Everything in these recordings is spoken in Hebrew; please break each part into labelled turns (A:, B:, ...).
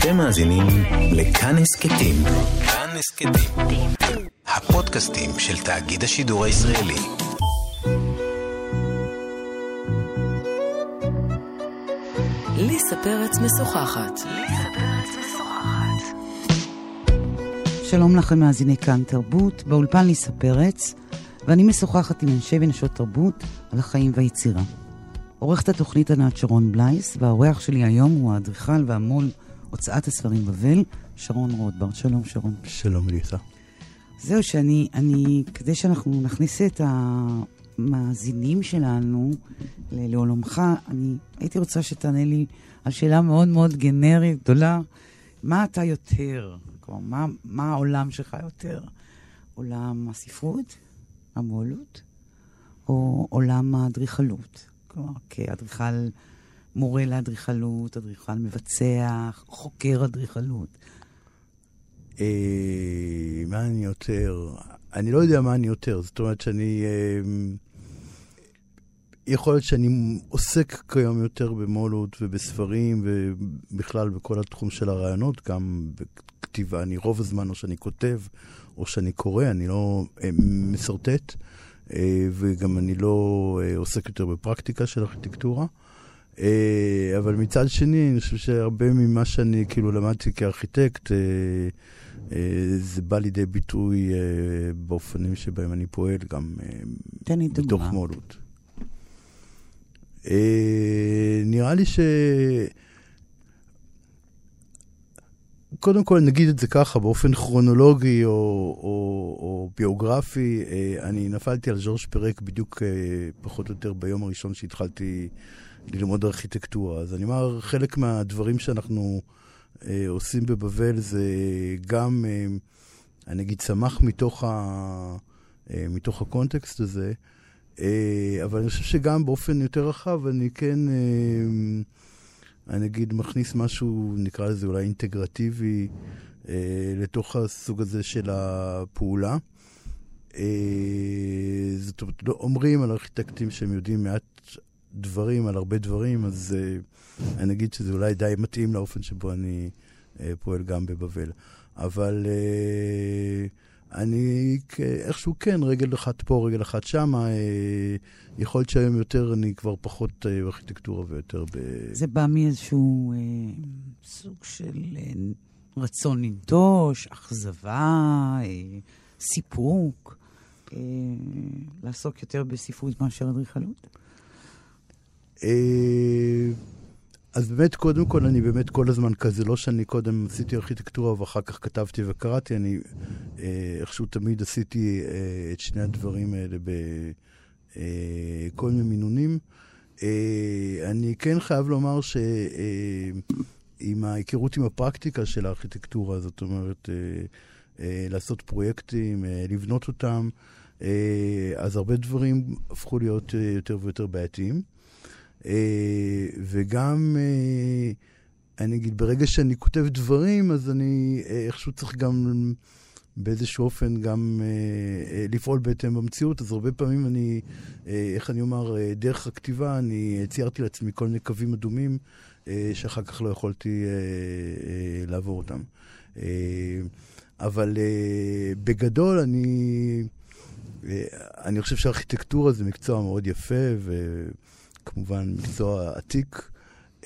A: אתם מאזינים לכאן הסכתים. כאן הסכתים. הפודקאסטים של תאגיד השידור הישראלי.
B: ליסה פרץ משוחחת.
C: שלום לכם מאזיני כאן תרבות, באולפן ליסה פרץ, ואני משוחחת עם אנשי ונשות תרבות על החיים והיצירה. עורכת התוכנית ענת שרון בלייס, והאורח שלי היום הוא האדריכל והמו"ל הוצאת הספרים בבל, שרון רוטברט. שלום, שרון.
D: שלום, ליסה.
C: זהו, שאני, אני, כדי שאנחנו נכניס את המאזינים שלנו לעולמך, אני הייתי רוצה שתענה לי על שאלה מאוד מאוד גנרית, גדולה. מה אתה יותר? כלומר, מה, מה העולם שלך יותר? עולם הספרות, המו"לות, או עולם האדריכלות? כלומר, כאדריכל, מורה לאדריכלות, אדריכל מבצע, חוקר אדריכלות.
D: אה, מה אני יותר? אני לא יודע מה אני יותר. זאת אומרת שאני... אה, יכול להיות שאני עוסק כיום יותר במו"לות ובספרים ובכלל בכל התחום של הרעיונות, גם בכתיבה. אני רוב הזמן או שאני כותב או שאני קורא, אני לא אה, משרטט. אה, וגם אני לא עוסק יותר בפרקטיקה של ארכיטקטורה. אבל מצד שני, אני חושב שהרבה ממה שאני כאילו למדתי כארכיטקט, זה בא לידי ביטוי באופנים שבהם אני פועל, גם בתוך מולות. נראה לי ש... קודם כל נגיד את זה ככה, באופן כרונולוגי או, או, או ביוגרפי, אה, אני נפלתי על ז'ורג' פרק בדיוק אה, פחות או יותר ביום הראשון שהתחלתי ללמוד ארכיטקטורה. אז אני אומר, חלק מהדברים שאנחנו אה, עושים בבבל זה גם, אני אגיד, צמח מתוך, ה, מתוך הקונטקסט הזה, אבל אני חושב שגם באופן יותר רחב, אני כן... אני אגיד, מכניס משהו, נקרא לזה אולי אינטגרטיבי, אה, לתוך הסוג הזה של הפעולה. אה, זאת אומרת, לא אומרים על ארכיטקטים שהם יודעים מעט דברים על הרבה דברים, אז אה, אני אגיד שזה אולי די מתאים לאופן שבו אני אה, פועל גם בבבל. אבל אה, אני איכשהו כן, רגל אחת פה, רגל אחת שמה. אה, יכול להיות שהיום יותר, אני כבר פחות אה, בארכיטקטורה ויותר ב...
C: זה בא מאיזשהו אה, סוג של אה, רצון לנטוש, אכזבה, אה, סיפוק, לעסוק יותר בספרות מאשר אדריכלות?
D: אה... אז באמת, קודם כל, אני באמת כל הזמן כזה, לא שאני קודם עשיתי ארכיטקטורה ואחר כך כתבתי וקראתי, אני אה, איכשהו תמיד עשיתי אה, את שני הדברים האלה בכל מיני מינונים. אני כן חייב לומר אה, ההיכרות עם הפרקטיקה של הארכיטקטורה, זאת אומרת, לעשות פרויקטים, לבנות אותם, אז הרבה דברים הפכו להיות יותר ויותר בעייתיים. אה, וגם, אה, אני אגיד, ברגע שאני כותב דברים, אז אני אה, איכשהו צריך גם באיזשהו אופן גם לפעול בהתאם במציאות. אז הרבה פעמים אני, איך אני אומר, דרך הכתיבה, אני ציירתי לעצמי כל מיני קווים אדומים, שאחר כך לא יכולתי לעבור אותם. אבל בגדול, אני... אני חושב שארכיטקטורה זה מקצוע מאוד יפה, ו... כמובן מקצוע עתיק,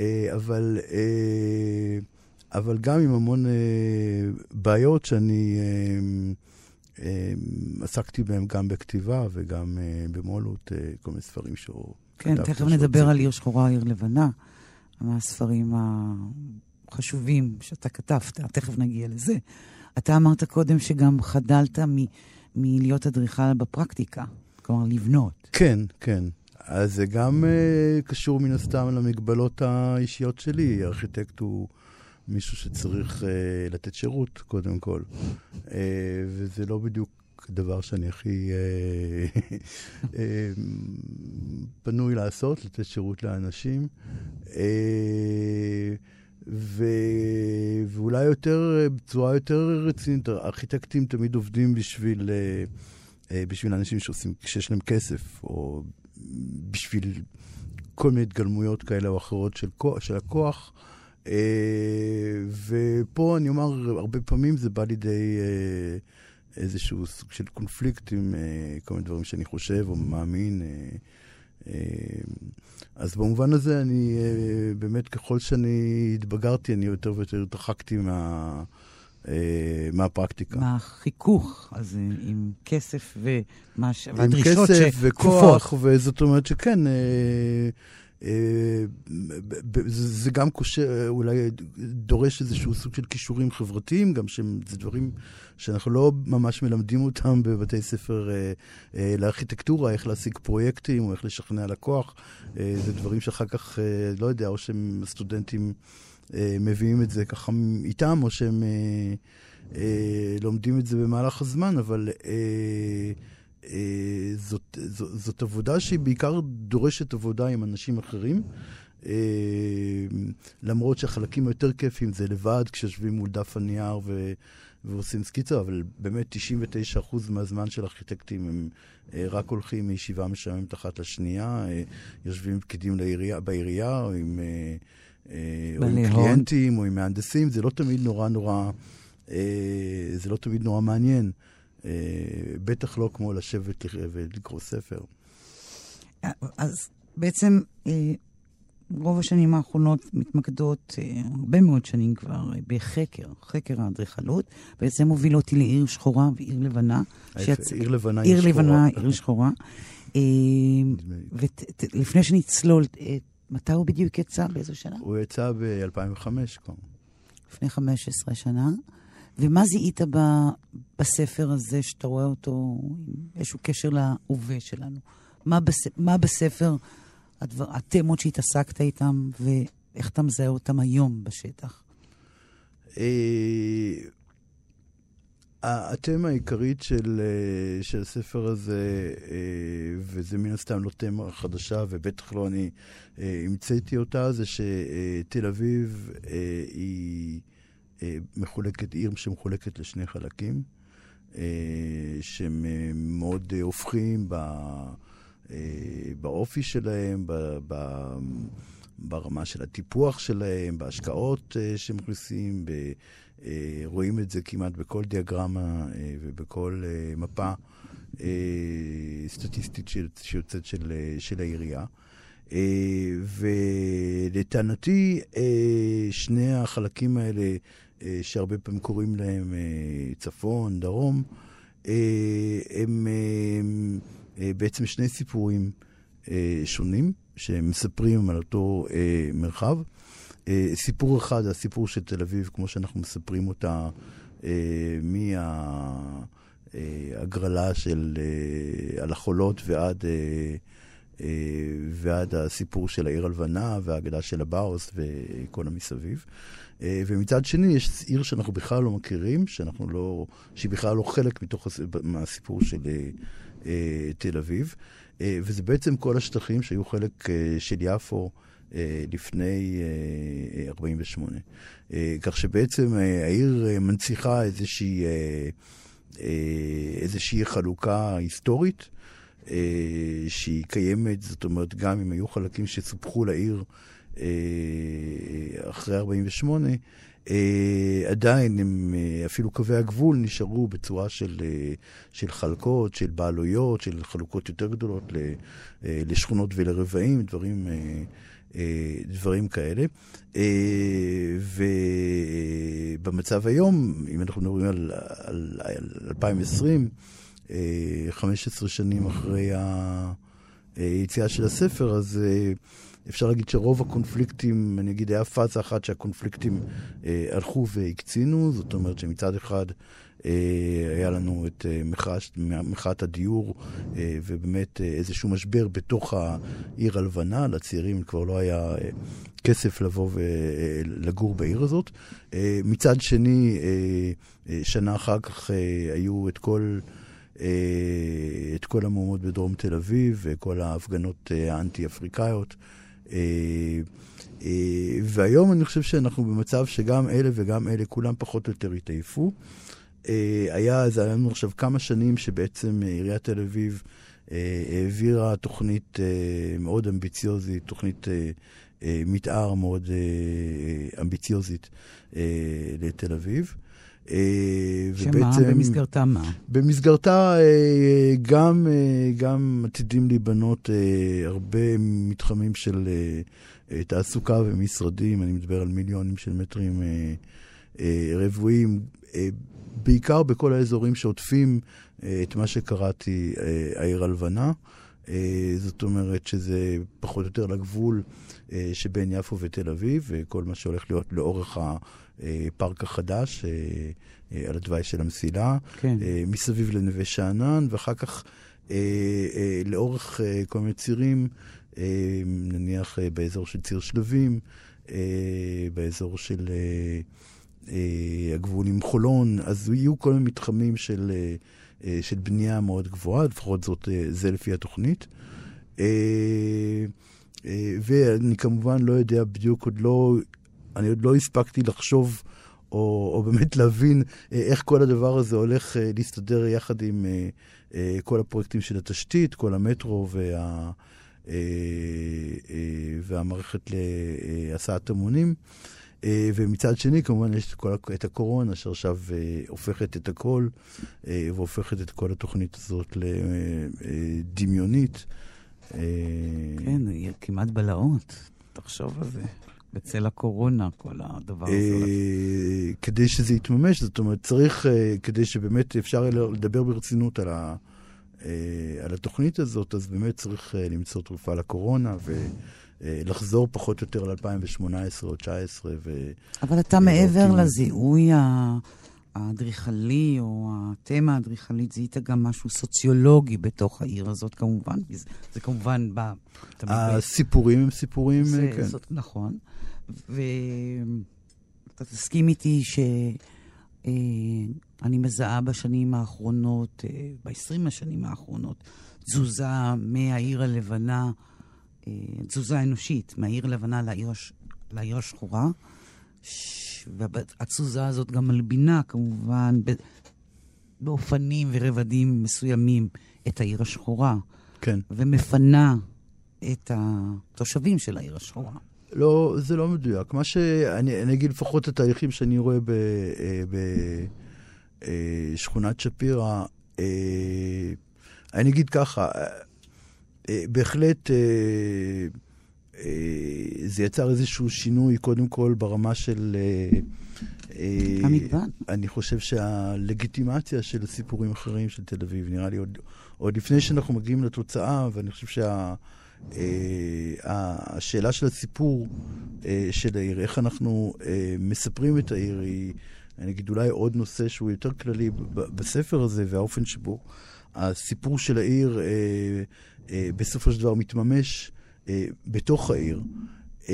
D: אה, אבל, אה, אבל גם עם המון אה, בעיות שאני עסקתי בהן גם בכתיבה וגם במולות, כל מיני ספרים שהוא
C: כן, תכף נדבר על עיר שחורה, עיר לבנה, מהספרים החשובים שאתה כתבת, תכף נגיע לזה. אתה אמרת קודם שגם חדלת מ- מלהיות אדריכל בפרקטיקה, כלומר לבנות.
D: כן, כן. אז זה גם uh, קשור מן הסתם למגבלות האישיות שלי. ארכיטקט הוא מישהו שצריך uh, לתת שירות, קודם כל. Uh, וזה לא בדיוק דבר שאני הכי פנוי לעשות, לתת שירות לאנשים. ו... ואולי יותר, בצורה יותר רצינית, ארכיטקטים תמיד עובדים בשביל, בשביל אנשים שעושים, שיש להם כסף, או בשביל כל מיני התגלמויות כאלה או אחרות של, כוח, של הכוח, ופה אני אומר, הרבה פעמים זה בא לידי איזשהו סוג של קונפליקט עם כל מיני דברים שאני חושב או מאמין. אז במובן הזה, אני באמת, ככל שאני התבגרתי, אני יותר ויותר התרחקתי מה... אה, מהפרקטיקה.
C: מהחיכוך הזה עם כסף ומש...
D: והדרישות שכפופות. עם כסף וכוח, וזאת אומרת שכן, אה, אה, זה גם קושר, אולי דורש איזשהו סוג של כישורים חברתיים, גם שזה דברים שאנחנו לא ממש מלמדים אותם בבתי ספר לארכיטקטורה, איך להשיג פרויקטים או איך לשכנע לקוח. זה דברים שאחר כך, לא יודע, או שהם סטודנטים... אה, מביאים את זה ככה איתם, או שהם אה, אה, לומדים את זה במהלך הזמן, אבל זאת, זאת, זאת עבודה שהיא בעיקר דורשת עבודה עם אנשים אחרים. למרות שהחלקים היותר כיפים זה לבד, כשיושבים מול דף הנייר ו, ועושים סקיצה, אבל באמת 99% מהזמן של ארכיטקטים הם רק הולכים מישיבה משעממת אחת לשנייה, יושבים פקידים לעירייה, בעירייה, או עם... אה, או עם קליינטים, או עם מהנדסים, זה לא תמיד נורא נורא, אה, זה לא תמיד נורא מעניין. אה, בטח לא כמו לשבת ולקרוא ספר.
C: אז בעצם רוב השנים האחרונות מתמקדות, הרבה מאוד שנים כבר, בחקר, חקר האדריכלות. בעצם מוביל אותי לעיר שחורה ועיר לבנה.
D: שיצ... עיר לבנה,
C: עיר שחורה. עיר לבנה, עיר שחורה. ולפני שנצלול, מתי הוא בדיוק יצא? באיזו שנה?
D: הוא יצא ב-2005 כבר.
C: לפני 15 שנה. ומה זיהית ב, בספר הזה, שאתה רואה אותו עם איזשהו קשר להווה שלנו? מה, בס, מה בספר הדבר, התמות שהתעסקת איתם, ואיך אתה מזהה אותם היום בשטח?
D: התמה העיקרית של, אה, של הספר הזה, אה, וזה מן הסתם לא תמה חדשה, ובטח לא אני אה, המצאתי אותה, זה שתל אביב היא מחולקת, עיר שמחולקת לשני חלקים, שהם מאוד הופכים באופי שלהם, ברמה של הטיפוח שלהם, בהשקעות שמכניסים, רואים את זה כמעט בכל דיאגרמה אה, ובכל אה, מפה סטטיסטית שיוצאת של, של העירייה. ולטענתי, שני החלקים האלה, שהרבה פעמים קוראים להם צפון, דרום, הם בעצם שני סיפורים שונים שמספרים על אותו מרחב. אה, סיפור אחד, הסיפור של תל אביב, כמו שאנחנו מספרים אותה, אה, מההגרלה אה, של, על החולות ועד, ועד הסיפור של העיר הלבנה והאגדה של הבאוס וכל המסביב. ומצד שני, יש עיר שאנחנו בכלל לא מכירים, שאנחנו לא, שהיא בכלל לא חלק מתוך, מהסיפור של תל אביב. וזה בעצם כל השטחים שהיו חלק של יפו. אה, לפני 48. אה, אה, כך שבעצם העיר מנציחה איזושהי, איזושהי חלוקה היסטורית. שהיא קיימת, זאת אומרת, גם אם היו חלקים שסופחו לעיר אחרי 48, עדיין הם, אפילו קווי הגבול נשארו בצורה של, של חלקות, של בעלויות, של חלוקות יותר גדולות לשכונות ולרבעים, דברים דברים כאלה. אה, ובמצב היום, אם אנחנו מדברים על, על, על 2020, 15 אה, שנים אחרי היציאה של הספר, אז אפשר להגיד שרוב הקונפליקטים, אני אגיד, היה פאזה אחת שהקונפליקטים הלכו והקצינו, זאת אומרת שמצד אחד אה, היה לנו את אה, מחאת הדיור, אה, ובאמת איזשהו משבר בתוך העיר הלבנה, לצעירים כבר לא היה כסף לבוא ולגור בעיר הזאת. מצד שני, שנה אחר כך היו את כל... את כל המהומות בדרום תל אביב וכל ההפגנות האנטי-אפריקאיות. והיום אני חושב שאנחנו במצב שגם אלה וגם אלה, כולם פחות או יותר התעייפו. אה, היה, זה היה לנו עכשיו כמה שנים שבעצם אה, עיריית תל אביב אה, העבירה תוכנית מאוד אמביציוזית, תוכנית מתאר מאוד אמביציוזית לתל אביב.
C: שמה? ובעצם, במסגרתה מה?
D: במסגרתה גם, גם עתידים להיבנות הרבה מתחמים של תעסוקה ומשרדים, אני מדבר על מיליונים של מטרים רבועים, בעיקר בכל האזורים שעוטפים את מה שקראתי העיר הלבנה. זאת אומרת שזה פחות או יותר לגבול שבין יפו ותל אביב, וכל מה שהולך להיות לאורך הפארק החדש, על התוואי של המסילה,
C: כן.
D: מסביב לנווה שאנן, ואחר כך לאורך כל מיני צירים, נניח באזור של ציר שלבים, באזור של הגבול עם חולון, אז יהיו כל מיני מתחמים של, של בנייה מאוד גבוהה, לפחות זאת, זה לפי התוכנית. ואני כמובן לא יודע בדיוק, עוד לא, אני עוד לא הספקתי לחשוב או, או באמת להבין איך כל הדבר הזה הולך להסתדר יחד עם כל הפרויקטים של התשתית, כל המטרו וה, והמערכת להסעת המונים. ומצד שני, כמובן, יש את הקורונה, שעכשיו הופכת את הכל, והופכת את כל התוכנית הזאת לדמיונית.
C: כן, היא כמעט בלהות, תחשוב על זה. בצל הקורונה, כל הדבר הזה.
D: כדי שזה יתממש, זאת אומרת, צריך, כדי שבאמת אפשר לדבר ברצינות על, ה, על התוכנית הזאת, אז באמת צריך למצוא תרופה לקורונה ולחזור פחות או יותר ל-2018 או 2019.
C: אבל אתה מעבר לזיהוי האדריכלי או התמה האדריכלית, זיהית גם משהו סוציולוגי בתוך העיר הזאת, כמובן. זה, זה כמובן בא...
D: הסיפורים הם סיפורים,
C: זה,
D: כן.
C: זאת, נכון. ואתה תסכים איתי שאני אה, מזהה בשנים האחרונות, אה, ב-20 השנים האחרונות, תזוזה מהעיר הלבנה, אה, תזוזה אנושית, מהעיר הלבנה לעיר, הש... לעיר השחורה. והתזוזה הזאת גם מלבינה, כמובן, באופנים ורבדים מסוימים את העיר השחורה.
D: כן.
C: ומפנה את התושבים של העיר השחורה.
D: לא, זה לא מדויק. מה שאני אני אגיד לפחות את התהליכים שאני רואה בשכונת שפירא, אני אגיד ככה, בהחלט זה יצר איזשהו שינוי, קודם כל ברמה של...
C: המגוון.
D: אני חושב שהלגיטימציה של סיפורים אחרים של תל אביב, נראה לי עוד, עוד לפני שאנחנו מגיעים לתוצאה, ואני חושב שה... Uh, השאלה של הסיפור uh, של העיר, איך אנחנו uh, מספרים את העיר, היא, אני אגיד, אולי עוד נושא שהוא יותר כללי בספר הזה, והאופן שבו הסיפור של העיר uh, בסופו של דבר מתממש uh, בתוך העיר. Uh,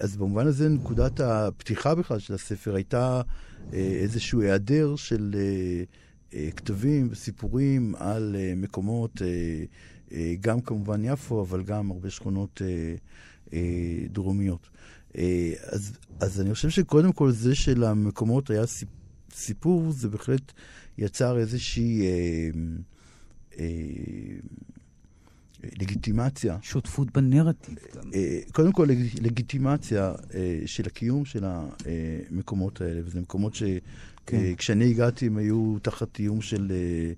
D: אז במובן הזה, נקודת הפתיחה בכלל של הספר הייתה uh, איזשהו היעדר של uh, uh, כתבים וסיפורים על uh, מקומות... Uh, גם כמובן יפו, אבל גם הרבה שכונות אה, אה, דרומיות. אה, אז, אז אני חושב שקודם כל זה שלמקומות היה סיפור, זה בהחלט יצר איזושהי אה, אה, לגיטימציה.
C: שותפות בנרטיב.
D: אה, קודם כל לגיטימציה אה, של הקיום של המקומות האלה, וזה מקומות שכשאני כן. הגעתי הם היו תחת איום של... אה,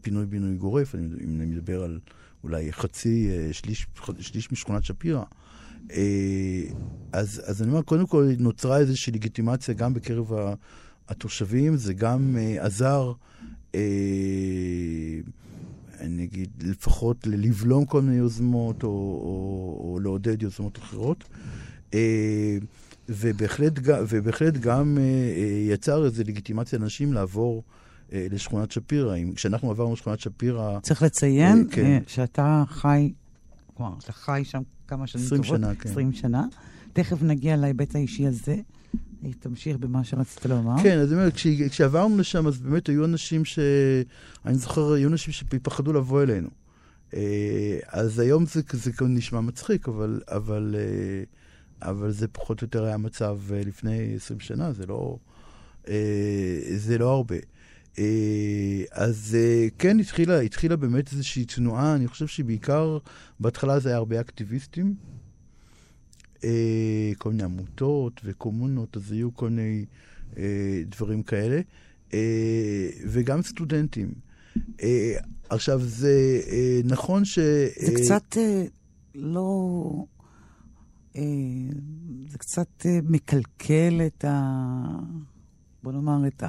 D: פינוי-בינוי גורף, אם אני מדבר על אולי חצי, שליש, שליש משכונת שפירא. אז, אז אני אומר, קודם כל נוצרה איזושהי לגיטימציה גם בקרב התושבים, זה גם עזר, אני אגיד, לפחות לבלום כל מיני יוזמות או, או, או לעודד יוזמות אחרות. ובהחלט, ובהחלט גם יצר איזו לגיטימציה לאנשים לעבור לשכונת שפירא. כשאנחנו עברנו לשכונת שפירא...
C: צריך לציין כן. שאתה חי, כלומר, אתה חי שם כמה שנים טובות.
D: 20 שנה, כן.
C: 20 שנה. תכף נגיע להיבט האישי הזה. תמשיך במה שרצית לומר.
D: כן, אז אני אומר, כשעברנו לשם, אז באמת היו אנשים ש... אני זוכר, היו אנשים שפחדו לבוא אלינו. אז היום זה, זה נשמע מצחיק, אבל, אבל, אבל זה פחות או יותר היה המצב לפני 20 שנה, זה לא, זה לא הרבה. אז כן, התחילה, התחילה באמת איזושהי תנועה, אני חושב שבעיקר בהתחלה זה היה הרבה אקטיביסטים, אה, כל מיני עמותות וקומונות, אז היו כל מיני אה, דברים כאלה, אה, וגם סטודנטים. אה, עכשיו, זה אה, נכון ש...
C: זה
D: אה,
C: קצת אה, לא... אה, זה קצת אה, מקלקל את ה... בוא נאמר, את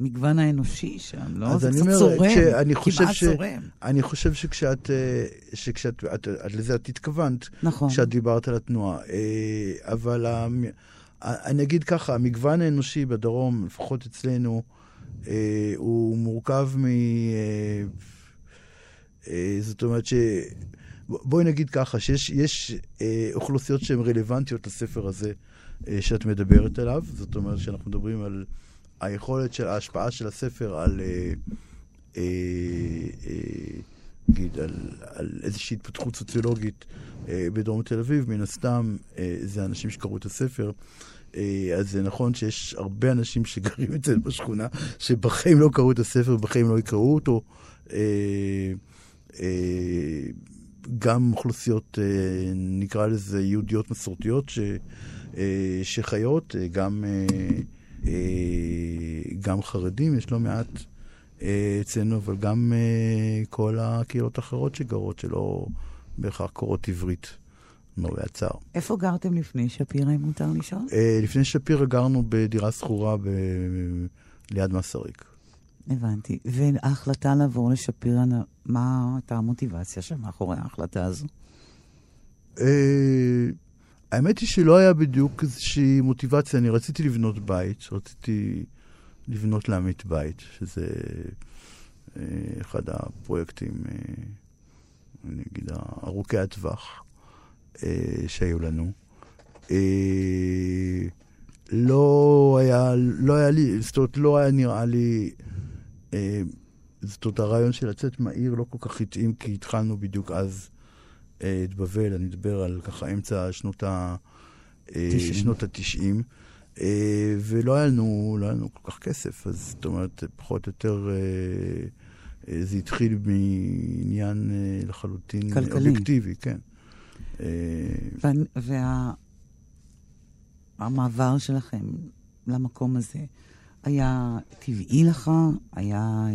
C: המגוון האנושי שם, לא? זה קצת
D: אומר,
C: צורם, כמעט
D: ש-
C: צורם.
D: אני חושב שכשאת, אה, שכשאת, את, את, לזה את התכוונת,
C: נכון.
D: כשאת דיברת על התנועה. אה, אבל המ- אני אגיד ככה, המגוון האנושי בדרום, לפחות אצלנו, אה, הוא מורכב מ... זאת אומרת ש... בואי נגיד ככה, שיש יש, אה, אוכלוסיות שהן רלוונטיות לספר הזה אה, שאת מדברת עליו. זאת אומרת שאנחנו מדברים על היכולת של ההשפעה של הספר על... אה, אה, אה, נגיד, על, על איזושהי התפתחות סוציולוגית אה, בדרום תל אביב, מן הסתם אה, זה אנשים שקראו את הספר. אה, אז זה נכון שיש הרבה אנשים שגרים אצלנו בשכונה, שבחיים לא קראו את הספר ובחיים לא יקראו אותו. אה, אה, גם אוכלוסיות, נקרא לזה יהודיות מסורתיות, ש, שחיות, גם, גם חרדים, יש לא מעט אה, אצלנו, אבל גם אה, כל הקהילות האחרות שגרות, שלא בהכרח קוראות עברית, למרבה הצער.
C: איפה גרתם לפני שפירא, אם מותר לשאול?
D: אה, לפני שפירא גרנו בדירה שכורה ב... ליד מסריק.
C: הבנתי. וההחלטה לעבור לשפירא, מה הייתה המוטיבציה שמאחורי ההחלטה הזו?
D: האמת היא שלא היה בדיוק איזושהי מוטיבציה, אני רציתי לבנות בית, רציתי לבנות לעמית בית, שזה אה, אחד הפרויקטים, אה, אני אגיד, ארוכי הטווח אה, שהיו לנו. אה, לא היה, לא היה לי, זאת אומרת, לא היה נראה לי, אה, זאת אומרת, הרעיון של לצאת מהעיר לא כל כך התאים, כי התחלנו בדיוק אז את בבל, אני מדבר על ככה אמצע שנות ה... אה,
C: תשעים.
D: שנות התשעים, ולא היה לנו, לא היה לנו כל כך כסף, אז זאת אומרת, פחות או יותר אה, אה, זה התחיל מעניין לחלוטין
C: כלכלי.
D: אובייקטיבי, כן.
C: והמעבר שלכם למקום הזה היה טבעי לך? היה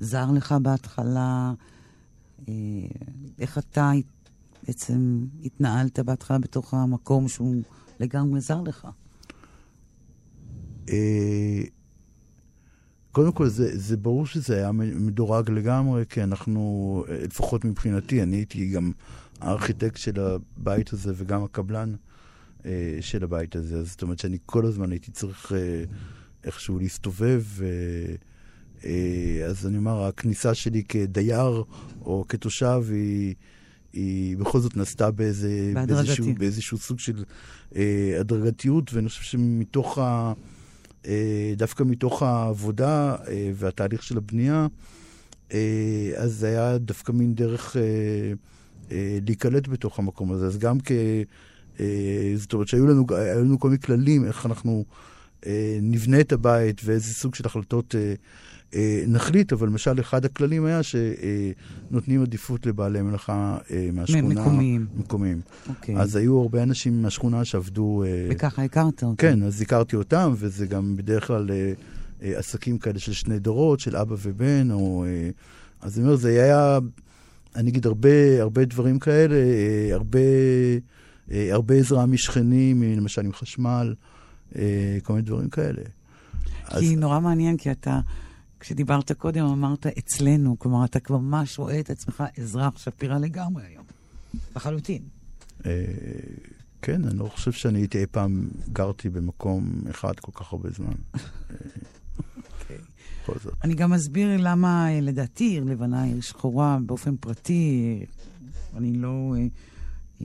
C: זר לך בהתחלה? איך אתה בעצם התנהלת בהתחלה בתוך המקום שהוא לגמרי זר לך?
D: אה, קודם כל, זה, זה ברור שזה היה מדורג לגמרי, כי אנחנו, אה, לפחות מבחינתי, אני הייתי גם הארכיטקט של הבית הזה וגם הקבלן אה, של הבית הזה. אז זאת אומרת שאני כל הזמן הייתי צריך אה, איכשהו להסתובב. אה, אה, אז אני אומר, הכניסה שלי כדייר או כתושב היא... היא בכל זאת נעשתה באיזה. באיזשהו, באיזשהו סוג של אה, הדרגתיות, ואני חושב שמתוך ה... אה, דווקא מתוך העבודה אה, והתהליך של הבנייה, אה, אז זה היה דווקא מין דרך אה, אה, להיקלט בתוך המקום הזה. אז גם כ... אה, זאת אומרת שהיו לנו, לנו כל מיני כללים איך אנחנו אה, נבנה את הבית ואיזה סוג של החלטות אה, נחליט, אבל למשל אחד הכללים היה שנותנים עדיפות לבעלי מלאכה אה, מהשכונה.
C: מקומיים.
D: מקומיים.
C: אוקיי.
D: אז היו הרבה אנשים מהשכונה שעבדו... אה,
C: וככה הכרת אותם.
D: כן, אז הכרתי אותם, וזה גם בדרך כלל אה, אה, עסקים כאלה של שני דורות, של אבא ובן, או... אה, אז אני אומר, זה היה, אני אגיד, הרבה, הרבה דברים כאלה, אה, הרבה, אה, הרבה עזרה משכנים, למשל עם חשמל, אה, כל מיני דברים כאלה. אז,
C: כי נורא מעניין, כי אתה, כשדיברת קודם, אמרת אצלנו, כלומר, אתה כבר ממש רואה את עצמך אזרח שפירא לגמרי היום. לחלוטין.
D: אה, כן, אני לא חושב שאני הייתי אי פעם גרתי במקום אחד כל כך הרבה זמן. אה,
C: אוקיי.
D: בכל זאת.
C: אני גם אסביר למה, אה, לדעתי, עיר לבנה, עיר שחורה, באופן פרטי, אני לא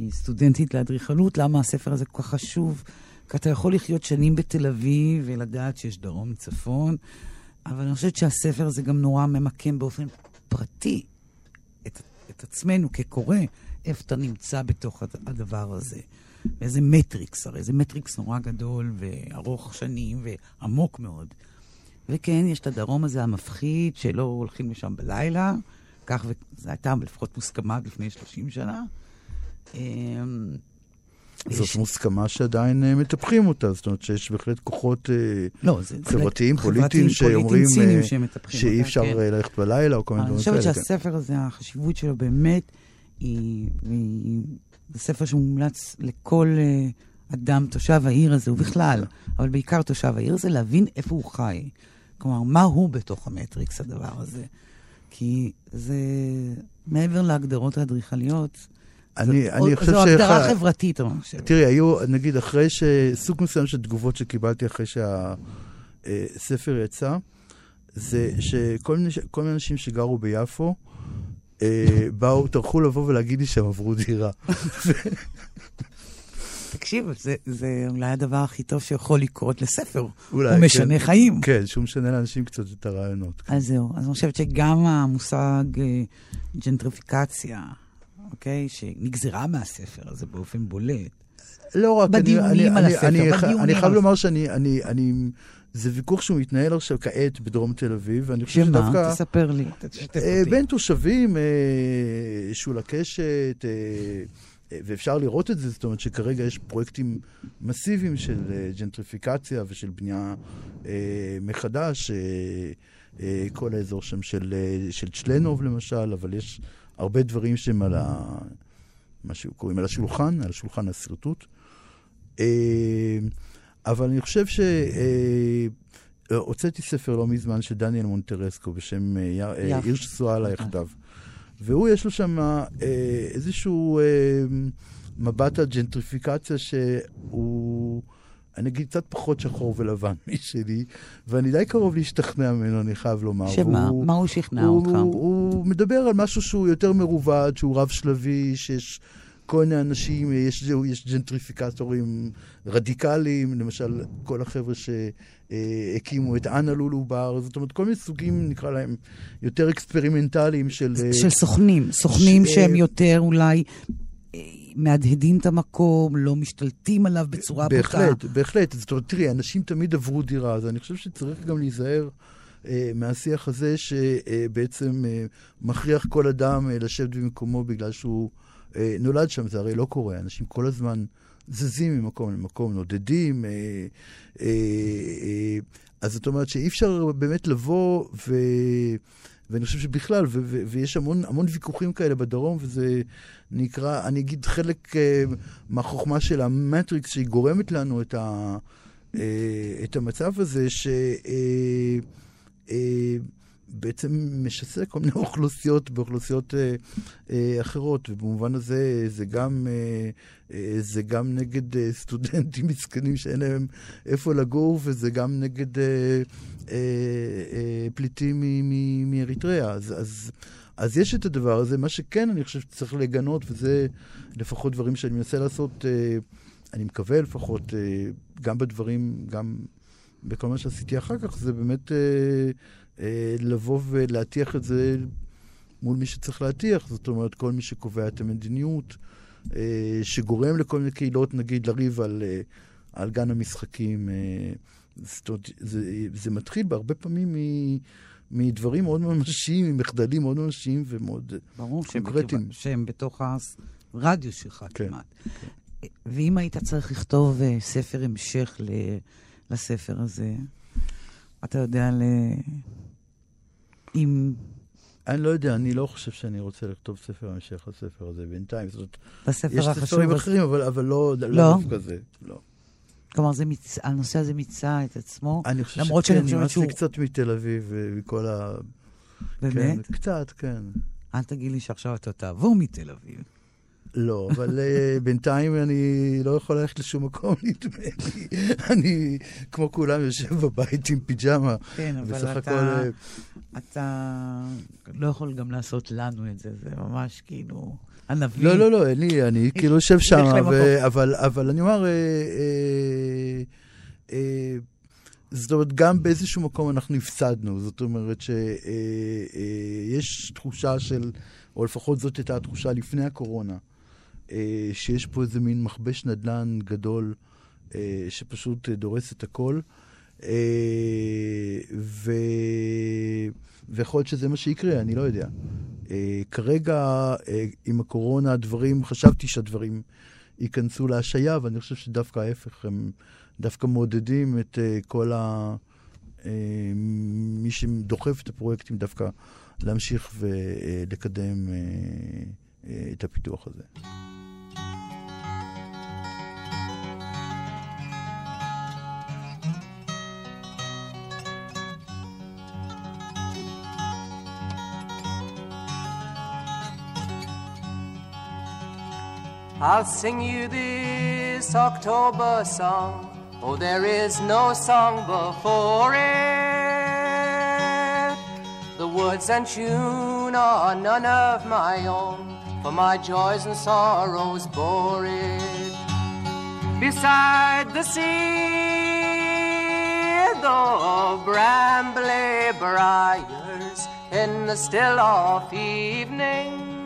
C: סטודנטית לאדריכלות, למה הספר הזה כל כך חשוב. כי אתה יכול לחיות שנים בתל אביב ולדעת שיש דרום מצפון, אבל אני חושבת שהספר הזה גם נורא ממקם באופן פרטי את, את עצמנו כקורא, איפה אתה נמצא בתוך הד- הדבר הזה. ואיזה מטריקס, הרי זה מטריקס נורא גדול וארוך שנים ועמוק מאוד. וכן, יש את הדרום הזה המפחיד, שלא הולכים לשם בלילה, כך ו... זו הייתה לפחות מוסכמה לפני 30 שנה.
D: זאת מוסכמה שעדיין אה, מטפחים אותה, זאת אומרת שיש בהחלט כוחות אה,
C: לא.
D: חברתיים, פוליטיים, שאומרים אה, שאי אפשר
C: כן.
D: ללכת בלילה או כל מיני
C: אני
D: דברים
C: חושבת
D: כאלה. כן.
C: שהספר הזה, החשיבות שלו באמת, היא, היא, זה ספר שמומלץ לכל אדם, תושב העיר הזה, ובכלל, אבל בעיקר תושב העיר הזה, להבין איפה הוא חי. כלומר, מה הוא בתוך המטריקס, הדבר הזה. כי זה מעבר להגדרות האדריכליות,
D: אני, אני חושב
C: זו הגדרה חברתית, אני חושבת.
D: תראי, היו, נגיד, אחרי ש... סוג מסוים של תגובות שקיבלתי אחרי שהספר יצא, זה שכל מיני, כל מיני אנשים שגרו ביפו, אה, באו, טרחו לבוא ולהגיד לי שהם עברו דירה.
C: תקשיב, זה, זה אולי הדבר הכי טוב שיכול לקרות לספר.
D: אולי,
C: הוא משנה
D: כן.
C: חיים.
D: כן, שהוא משנה לאנשים קצת את הרעיונות.
C: אז זהו, אז אני חושבת שגם המושג אה, ג'נטריפיקציה, אוקיי, שנגזרה מהספר הזה באופן בולט,
D: לא רק,
C: בדיונים
D: אני,
C: על
D: אני,
C: הספר,
D: אני,
C: בדיונים
D: אני חייב לומר שאני, אני, אני, זה ויכוח שהוא מתנהל עכשיו כעת בדרום תל אביב, ואני חושב
C: שמה?
D: שדווקא...
C: תספר לי, תשתף
D: אה,
C: אותי.
D: בין תושבים, אה, שולה קשת, אה, אה, ואפשר לראות את זה, זאת אומרת שכרגע יש פרויקטים מסיביים של אה, ג'נטריפיקציה ושל בנייה אה, מחדש, אה, אה, כל האזור שם של, אה, של צ'לנוב למשל, אבל יש הרבה דברים שהם על ה... מה שקוראים על השולחן, על השולחן השרטוט. אה, אבל אני חושב ש... אה, הוצאתי ספר לא מזמן של דניאל מונטרסקו בשם אה. עיר שסועה עליי יחדיו. והוא, יש לו שם איזשהו מבט על ג'נטריפיקציה שהוא, אני אגיד, קצת פחות שחור ולבן משלי, ואני די קרוב להשתכנע ממנו, אני חייב לומר.
C: שמה?
D: והוא-
C: מה הוא שכנע
D: הוא,
C: אותך?
D: הוא, הוא מדבר על משהו שהוא יותר מרובד, שהוא רב-שלבי, שיש כל מיני אנשים, יש, יש ג'נטריפיקטורים רדיקליים, למשל כל החבר'ה שהקימו את אנה לולו בר, זאת אומרת, כל מיני סוגים, נקרא להם, יותר אקספרימנטליים של... אה,
C: של סוכנים, סוכנים
D: ש-
C: שהם יותר אולי אה, מהדהדים את המקום, לא משתלטים עליו בצורה בוטה.
D: בהחלט, בהחלט. זאת אומרת, תראי, אנשים תמיד עברו דירה, אז אני חושב שצריך גם להיזהר אה, מהשיח הזה, שבעצם אה, מכריח כל אדם אה, לשבת במקומו בגלל שהוא אה, נולד שם. זה הרי לא קורה, אנשים כל הזמן זזים ממקום למקום, נודדים. אה, אה, אה, אז זאת אומרת שאי אפשר באמת לבוא ו... ואני חושב שבכלל, ו- ו- ויש המון, המון ויכוחים כאלה בדרום, וזה נקרא, אני אגיד, חלק אה, מהחוכמה של המטריקס, שהיא גורמת לנו את, ה, אה, את המצב הזה, ש... אה, אה, בעצם משסה כל מיני אוכלוסיות באוכלוסיות אה, אה, אחרות, ובמובן הזה זה גם, אה, אה, זה גם נגד אה, סטודנטים מסכנים שאין להם איפה לגור, וזה גם נגד אה, אה, אה, פליטים מאריתריאה. אז, אז, אז יש את הדבר הזה. מה שכן, אני חושב שצריך לגנות, וזה לפחות דברים שאני מנסה לעשות, אה, אני מקווה לפחות, אה, גם בדברים, גם בכל מה שעשיתי אחר כך, זה באמת... אה, לבוא ולהטיח את זה מול מי שצריך להטיח, זאת אומרת, כל מי שקובע את המדיניות, אה, שגורם לכל מיני קהילות, נגיד, לריב על, אה, על גן המשחקים. אה, זאת אומרת, זה, זה מתחיל בהרבה פעמים מ, מדברים מאוד ממשיים, ממחדלים מאוד ממשיים ומאוד...
C: ברור
D: קונקרטיים.
C: בקרבה- שהם בתוך הרדיוס שלך
D: כן.
C: כמעט. ואם היית צריך לכתוב אה, ספר המשך ל- לספר הזה, אתה יודע, ל... אם
D: אני לא יודע, אני לא חושב שאני רוצה לכתוב ספר המשך לספר הזה בינתיים. זאת אומרת,
C: בספר
D: יש ספרים אחרים, אבל, אבל לא, לא.
C: לא?
D: דווקא זה. לא.
C: כלומר, זה. הנושא הזה מיצה את עצמו,
D: אני חושב
C: למרות
D: שכן,
C: שאני חושבת שהוא-
D: קצת מתל אביב ומכל ה...
C: באמת?
D: כן, קצת, כן.
C: אל תגיד לי שעכשיו אתה תעבור מתל אביב.
D: לא, אבל אה, בינתיים אני לא יכול ללכת לשום מקום, נדמה לי. אני, כמו כולם, יושב בבית עם פיג'מה.
C: כן, אבל אתה,
D: הכל, אה,
C: אתה לא יכול גם לעשות לנו את זה, זה ממש כאילו הנביא.
D: לא, לא, לא, אין לי, אני כאילו יושב שם. ו- אבל, אבל אני אומר, אה, אה, אה, זאת אומרת, גם באיזשהו מקום אנחנו הפסדנו. זאת אומרת שיש תחושה של, או לפחות זאת הייתה התחושה לפני הקורונה, אה, שיש פה איזה מין מכבש נדל"ן גדול אה, שפשוט אה, דורס את הכל. אה, ו... ויכול להיות שזה מה שיקרה, אני לא יודע. אה, כרגע, אה, עם הקורונה, הדברים, חשבתי שהדברים ייכנסו להשעיה, ואני חושב שדווקא ההפך, הם דווקא מעודדים את uh, כל ה... Uh, מי שדוחף את הפרויקטים דווקא להמשיך ולקדם uh, את הפיתוח הזה.
E: I'll sing you this October song. Oh, there is no song before it. The words and tune are none of my own, for my joys and sorrows bore it. Beside the sea, the brambly briars in the still off evening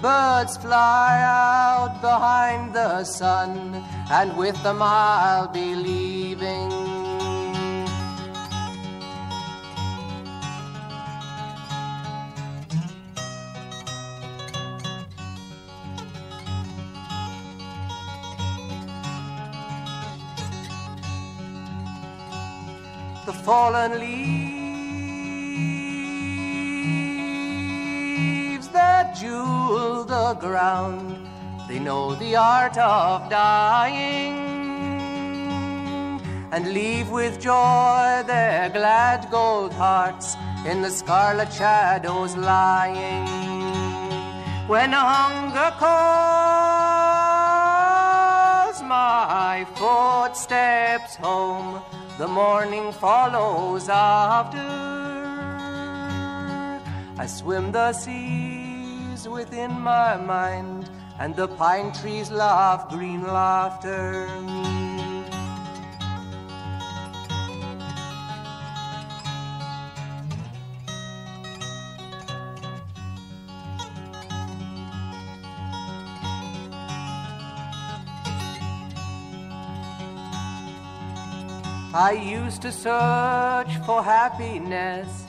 E: Birds fly out behind the sun, and with them I'll be leaving. The fallen leaves that jewel the ground. They know the art of dying and leave with joy their glad gold hearts in the scarlet shadows lying. When hunger calls my footsteps home, the morning follows after. I swim the within my mind, and the pine trees laugh green laughter. I used to search for happiness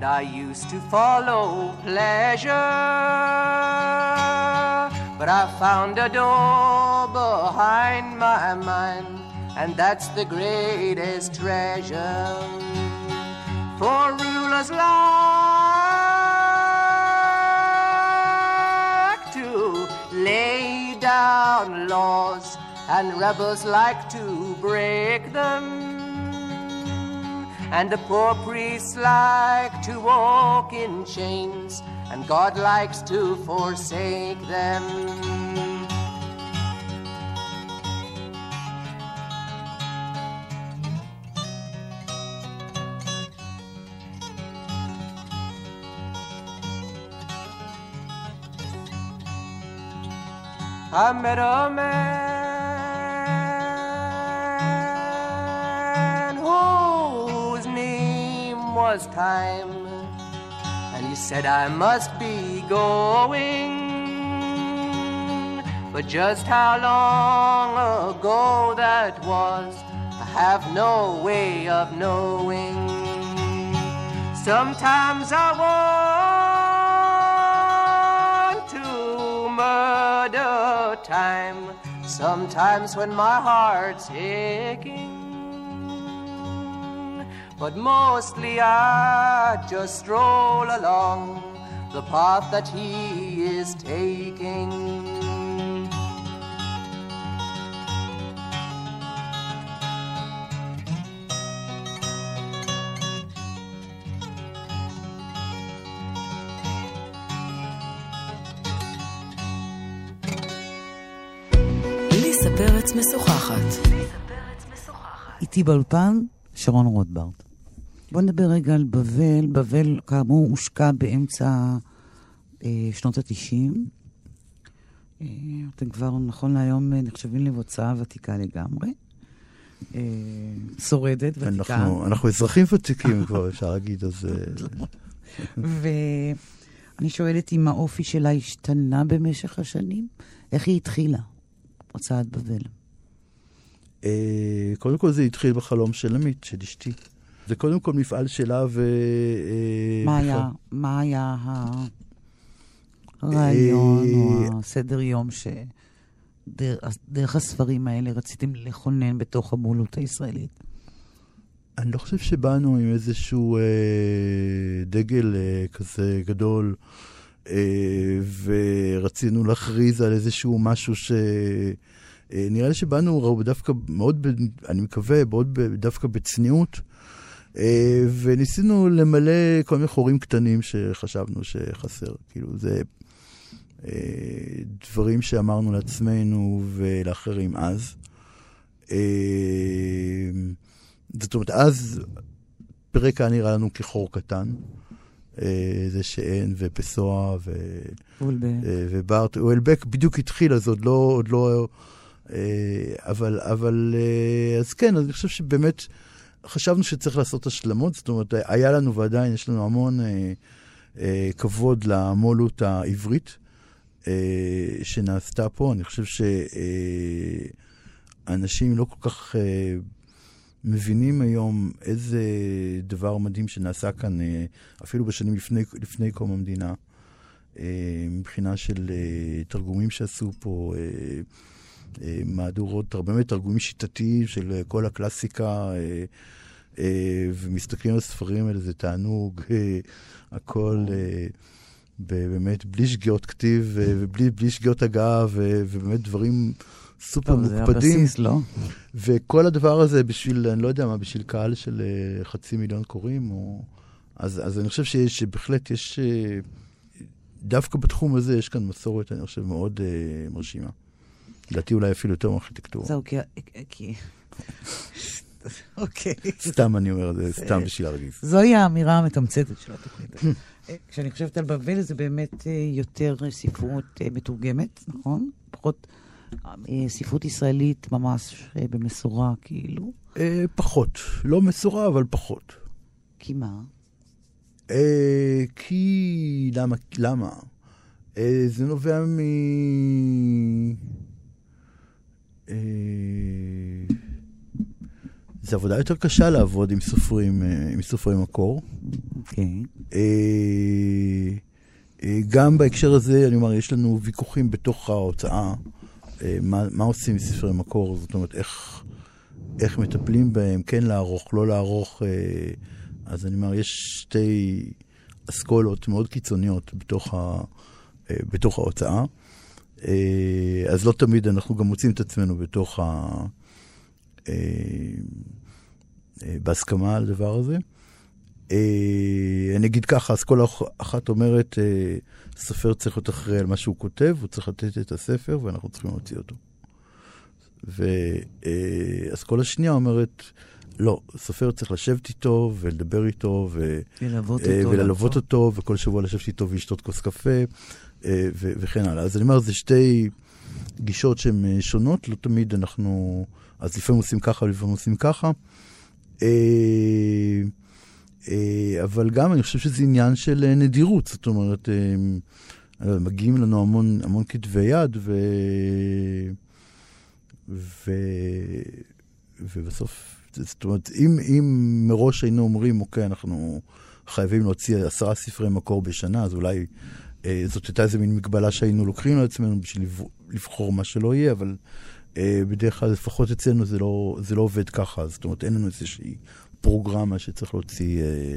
E: and I used to follow pleasure. But I found a door behind my mind, and that's the greatest treasure. For rulers like to lay down laws, and rebels like to break them. And the poor priests like to walk in chains, and God likes to forsake them. I met a man was time. And he said, I must be going. But just how long ago that was, I have no way of knowing. Sometimes I want to murder time. Sometimes when my heart's aching. But mostly I just stroll along the path that he is taking.
C: איתי באולפן, שרון רוטברט. בוא נדבר רגע על בבל. בבל, כאמור, הושקע באמצע אה, שנות ה-90. אה, אתם כבר, נכון להיום, אה, נחשבים להוצאה ותיקה לגמרי. אה, שורדת, ותיקה.
D: אנחנו, אנחנו אזרחים ותיקים כבר, אפשר להגיד, אז...
C: ואני שואלת אם האופי שלה השתנה במשך השנים? איך היא התחילה, הוצאת בבל?
D: קודם כל זה התחיל בחלום של עמית, של אשתי. זה קודם כל מפעל שלה ו...
C: מה היה, מה היה ה... הרעיון או
D: אה,
C: הסדר יום ש... דרך, הספרים האלה רציתם לכונן בתוך הבולות הישראלית?
D: אני לא חושב שבאנו עם איזשהו אה, דגל אה, כזה גדול, אה, ורצינו להכריז על איזשהו משהו ש... אה, נראה לי שבאנו דווקא מאוד, ב, אני מקווה, מאוד ב, דווקא בצניעות, אה, וניסינו למלא כל מיני חורים קטנים שחשבנו שחסר. כאילו, זה אה, דברים שאמרנו לעצמנו ולאחרים אז. אה, זאת אומרת, אז ברקע נראה לנו כחור קטן. אה, זה שאין, ופסוע, ו... אה, וברט, אולבק בדיוק התחיל, אז עוד לא, עוד לא... אה, אבל, אבל, אה, אז כן, אז אני חושב שבאמת חשבנו שצריך לעשות השלמות, זאת אומרת, היה לנו ועדיין יש לנו המון אה, אה, כבוד למולות העברית אה, שנעשתה פה. אני חושב שאנשים לא כל כך אה, מבינים היום איזה דבר מדהים שנעשה כאן, אה, אפילו בשנים לפני, לפני קום המדינה, אה, מבחינה של אה, תרגומים שעשו פה. אה, אה, מהדורות, באמת תרגומים שיטתיים של אה, כל הקלאסיקה, אה, ומסתכלים על הספרים האלה, זה תענוג, הכל באמת בלי שגיאות כתיב ובלי שגיאות הגעה, ובאמת דברים סופר
C: טוב,
D: מוקפדים.
C: זה הבסיס, לא?
D: וכל הדבר הזה בשביל, אני לא יודע מה, בשביל קהל של חצי מיליון קוראים, או... אז, אז אני חושב שיש, שבהחלט יש, דווקא בתחום הזה יש כאן מסורת, אני חושב, מאוד uh, מרשימה. לדעתי אולי אפילו יותר מארכיטקטורה.
C: זהו, כי... אוקיי.
D: סתם אני אומר, זה סתם בשביל להרגיז.
C: זוהי האמירה המתמצתת של התוכנית. כשאני חושבת על בבל, זה באמת אה, יותר ספרות אה, מתורגמת, נכון? פחות אה, ספרות ישראלית ממש במשורה, כאילו.
D: פחות. לא מסורה, אבל פחות.
C: כי מה?
D: כי... למה? למה? זה נובע מ... אה, זה עבודה יותר קשה לעבוד עם סופרים, אה, עם סופרי מקור.
C: אוקיי. Okay.
D: אה, גם בהקשר הזה, אני אומר, יש לנו ויכוחים בתוך ההוצאה, מה, מה עושים עם ספרי מקור, זאת אומרת, איך, איך מטפלים בהם, כן לערוך, לא לערוך. אז אני אומר, יש שתי אסכולות מאוד קיצוניות בתוך, ה, בתוך ההוצאה. אה, אז לא תמיד אנחנו גם מוצאים את עצמנו בתוך ה... אה, אה, בהסכמה על הדבר הזה. אני אגיד ככה, אז כל אחת אומרת, סופר צריך להיות אחראי על מה שהוא כותב, הוא צריך לתת את הספר ואנחנו צריכים להוציא אותו. ואז כל השנייה אומרת, לא, סופר צריך לשבת איתו ולדבר איתו, ו...
C: ללוות אותו.
D: וללוות אותו, וכל שבוע לשבת איתו ולשתות כוס קפה, וכן הלאה. אז אני אומר, זה שתי גישות שהן אה, שונות, לא תמיד אנחנו, אז לפעמים עושים ככה ולפעמים עושים ככה. אה, אבל גם אני חושב שזה עניין של נדירות, זאת אומרת, מגיעים לנו המון, המון כתבי יד, ו... ו... ובסוף, זאת אומרת, אם, אם מראש היינו אומרים, אוקיי, אנחנו חייבים להוציא עשרה ספרי מקור בשנה, אז אולי אה, זאת הייתה איזה מין מגבלה שהיינו לוקחים על עצמנו בשביל לבחור מה שלא יהיה, אבל אה, בדרך כלל, לפחות אצלנו, זה לא, זה לא עובד ככה. זאת אומרת, אין לנו איזושהי פרוגרמה שצריך להוציא אה,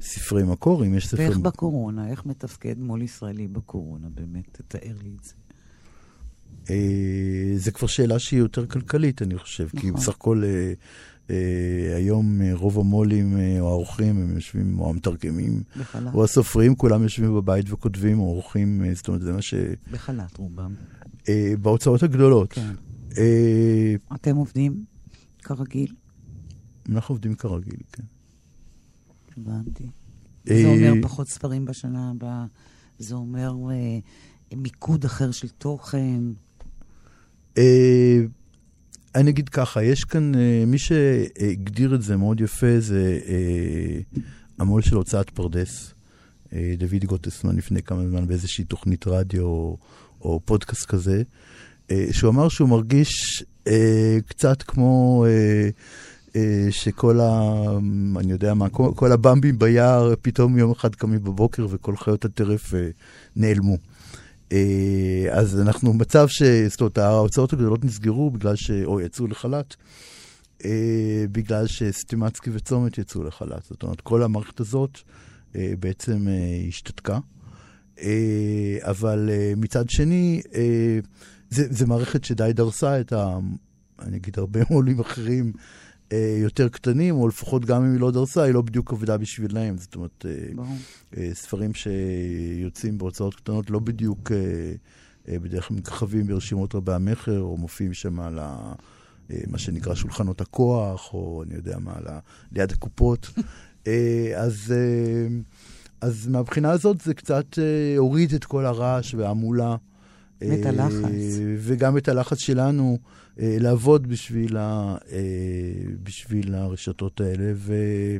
D: ספרי מקור, אם יש ספר...
C: ואיך בקורונה? איך מתפקד מול ישראלי בקורונה, באמת? תתאר לי את זה.
D: אה, זה כבר שאלה שהיא יותר כלכלית, אני חושב. נכון. כי בסך הכל... אה, היום uh, רוב המו"לים uh, או העורכים הם יושבים, או המתרגמים. או הסופרים, כולם יושבים בבית וכותבים, או עורכים, זאת אומרת, זה מה ש...
C: בחל"ת רובם.
D: בהוצאות הגדולות.
C: כן. אתם עובדים כרגיל?
D: אנחנו עובדים כרגיל, כן.
C: הבנתי. זה אומר פחות ספרים בשנה הבאה, זה אומר מיקוד אחר של תוכן.
D: אני אגיד ככה, יש כאן, אה, מי שהגדיר את זה מאוד יפה זה אה, המו"ל של הוצאת פרדס, אה, דוד גוטסמן, לפני כמה זמן באיזושהי תוכנית רדיו או, או פודקאסט כזה, שהוא אמר שהוא מרגיש קצת כמו... שכל ה... אני יודע מה, כל, כל הבמבים ביער פתאום יום אחד קמים בבוקר וכל חיות הטרף נעלמו. אה, אז אנחנו במצב ש... זאת אומרת, ההוצאות הגדולות נסגרו בגלל ש... או יצאו לחל"ת, אה, בגלל שסטימצקי וצומת יצאו לחל"ת. זאת אומרת, כל המערכת הזאת אה, בעצם השתתקה. אבל מצד שני, זו מערכת שדי דרסה את ה... אני אגיד, הרבה עולים אחרים יותר קטנים, או לפחות גם אם היא לא דרסה, היא לא בדיוק עבדה בשבילם. זאת אומרת, אה, אה, ספרים שיוצאים בהוצאות קטנות לא בדיוק בדרך כלל מככבים ברשימות רבי המכר, או מופיעים שם על ה... מה שנקרא שולחנות הכוח, או אני יודע מה, ליד הקופות. אז, אז מהבחינה הזאת זה קצת הוריד את כל הרעש וההמולה.
C: את הלחץ.
D: וגם את הלחץ שלנו. אה, לעבוד בשביל, ה, אה, בשביל הרשתות האלה, והיה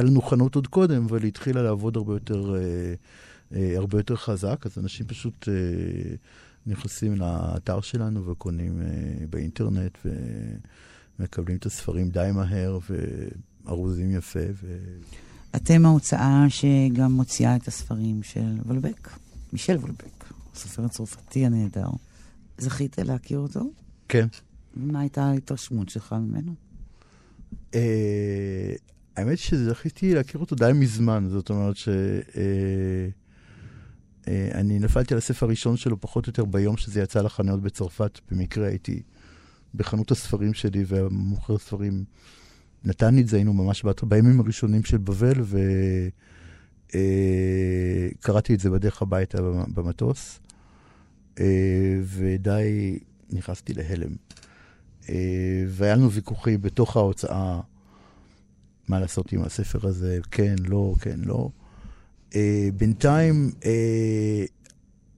D: אה, לנו חנות עוד קודם, אבל היא התחילה לעבוד הרבה יותר, הרבה יותר חזק, אז אנשים פשוט נכנסים לאתר שלנו וקונים באינטרנט ומקבלים את הספרים די מהר וארוזים יפה. ו...
C: אתם ההוצאה שגם מוציאה את הספרים של וולבק, מישל וולבק, הסופר הצרפתי הנהדר. זכית להכיר אותו?
D: כן.
C: מה הייתה ההתרשמות שלך ממנו?
D: אה, האמת שזכיתי להכיר אותו די מזמן, זאת אומרת ש... אה, אה, אני נפלתי על הספר הראשון שלו פחות או יותר ביום שזה יצא לחנויות בצרפת. במקרה הייתי בחנות הספרים שלי, והמוכר ספרים נתן לי את זה, היינו ממש בימים הראשונים של בבל, וקראתי את זה בדרך הביתה במטוס. אה, ודי נכנסתי להלם. אה, והיה לנו ויכוחים בתוך ההוצאה, מה לעשות עם הספר הזה, כן, לא, כן, לא. אה, בינתיים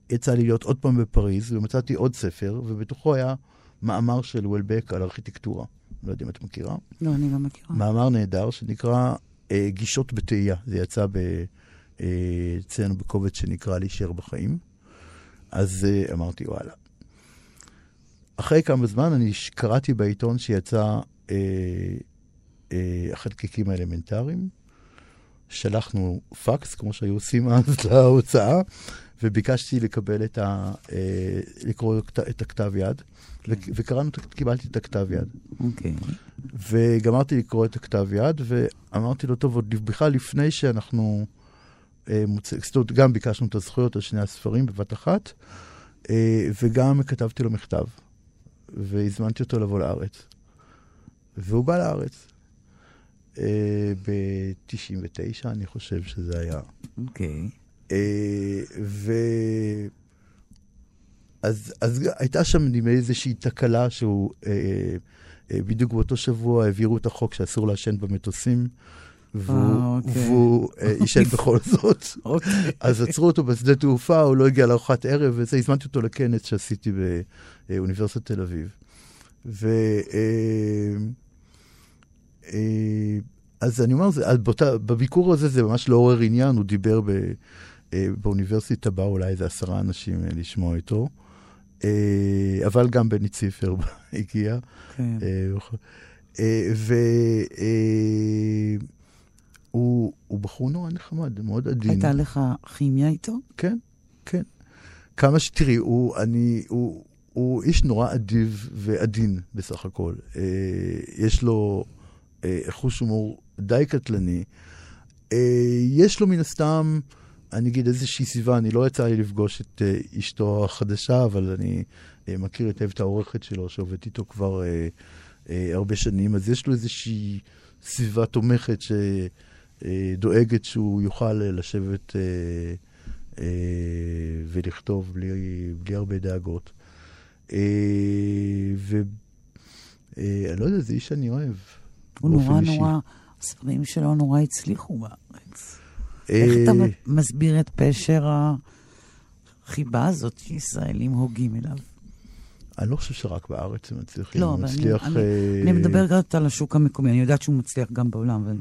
D: יצא לי להיות עוד פעם בפריז, ומצאתי עוד ספר, ובתוכו היה מאמר של וולבק על ארכיטקטורה. לא יודע אם את מכירה.
C: לא, אני לא מכירה.
D: מאמר נהדר שנקרא גישות בתהייה. זה יצא אצלנו בקובץ שנקרא להישאר בחיים. אז uh, אמרתי, וואלה. אחרי כמה זמן אני קראתי בעיתון שיצא uh, uh, החלקיקים האלמנטריים. שלחנו פקס, כמו שהיו עושים אז להוצאה, וביקשתי לקבל את ה... uh, לקרוא את הכתב יד, וקראנו, קיבלתי את הכתב יד.
C: אוקיי. Okay.
D: וגמרתי לקרוא את הכתב יד, ואמרתי לו, טוב, עוד בכלל לפני שאנחנו... זאת אומרת, גם ביקשנו את הזכויות על שני הספרים בבת אחת, אה, וגם כתבתי לו מכתב, והזמנתי אותו לבוא לארץ. והוא בא לארץ. אה, ב-99, אני חושב שזה היה.
C: אוקיי. Okay.
D: אה, ו... אז, אז הייתה שם נדמה איזושהי תקלה שהוא, בדיוק באותו שבוע העבירו את החוק שאסור לעשן במטוסים. והוא אה, אוקיי. עישן בכל זאת. אוקיי. אז עצרו אותו בשדה תעופה, הוא לא הגיע לארוחת ערב, וזה, הזמנתי אותו לכנס שעשיתי באוניברסיטת תל אביב. אה, אה, אז אני אומר, בביקור הזה זה ממש לא עורר עניין, הוא דיבר ב, באוניברסיטה, באו אולי איזה עשרה אנשים לשמוע איתו, אבל גם בני ציפר הגיע. כן. ו... הוא, הוא בחור נורא נחמד, מאוד עדין.
C: הייתה לך כימיה איתו?
D: כן, כן. כמה שתראי, הוא, אני, הוא, הוא איש נורא אדיב ועדין בסך הכל. אה, יש לו אה, חוש הומור די קטלני. אה, יש לו מן הסתם, אני אגיד איזושהי סביבה, אני לא יצא לי לפגוש את אה, אשתו החדשה, אבל אני אה, מכיר היטב את העורכת שלו, שעובדת איתו כבר אה, אה, הרבה שנים, אז יש לו איזושהי סביבה תומכת ש... אה, דואגת שהוא יוכל לשבת אה, אה, ולכתוב בלי, בלי הרבה דאגות. ואני לא יודע, זה איש שאני אוהב.
C: הוא נורא אישי. נורא, הספרים שלו נורא הצליחו בארץ. איך אתה מסביר את פשר החיבה הזאת שישראלים הוגים אליו?
D: אני לא חושב שרק בארץ הם מצליחים. לא, אבל
C: אני, אני, אני מדבר גם על השוק המקומי, אני יודעת שהוא מצליח גם בעולם,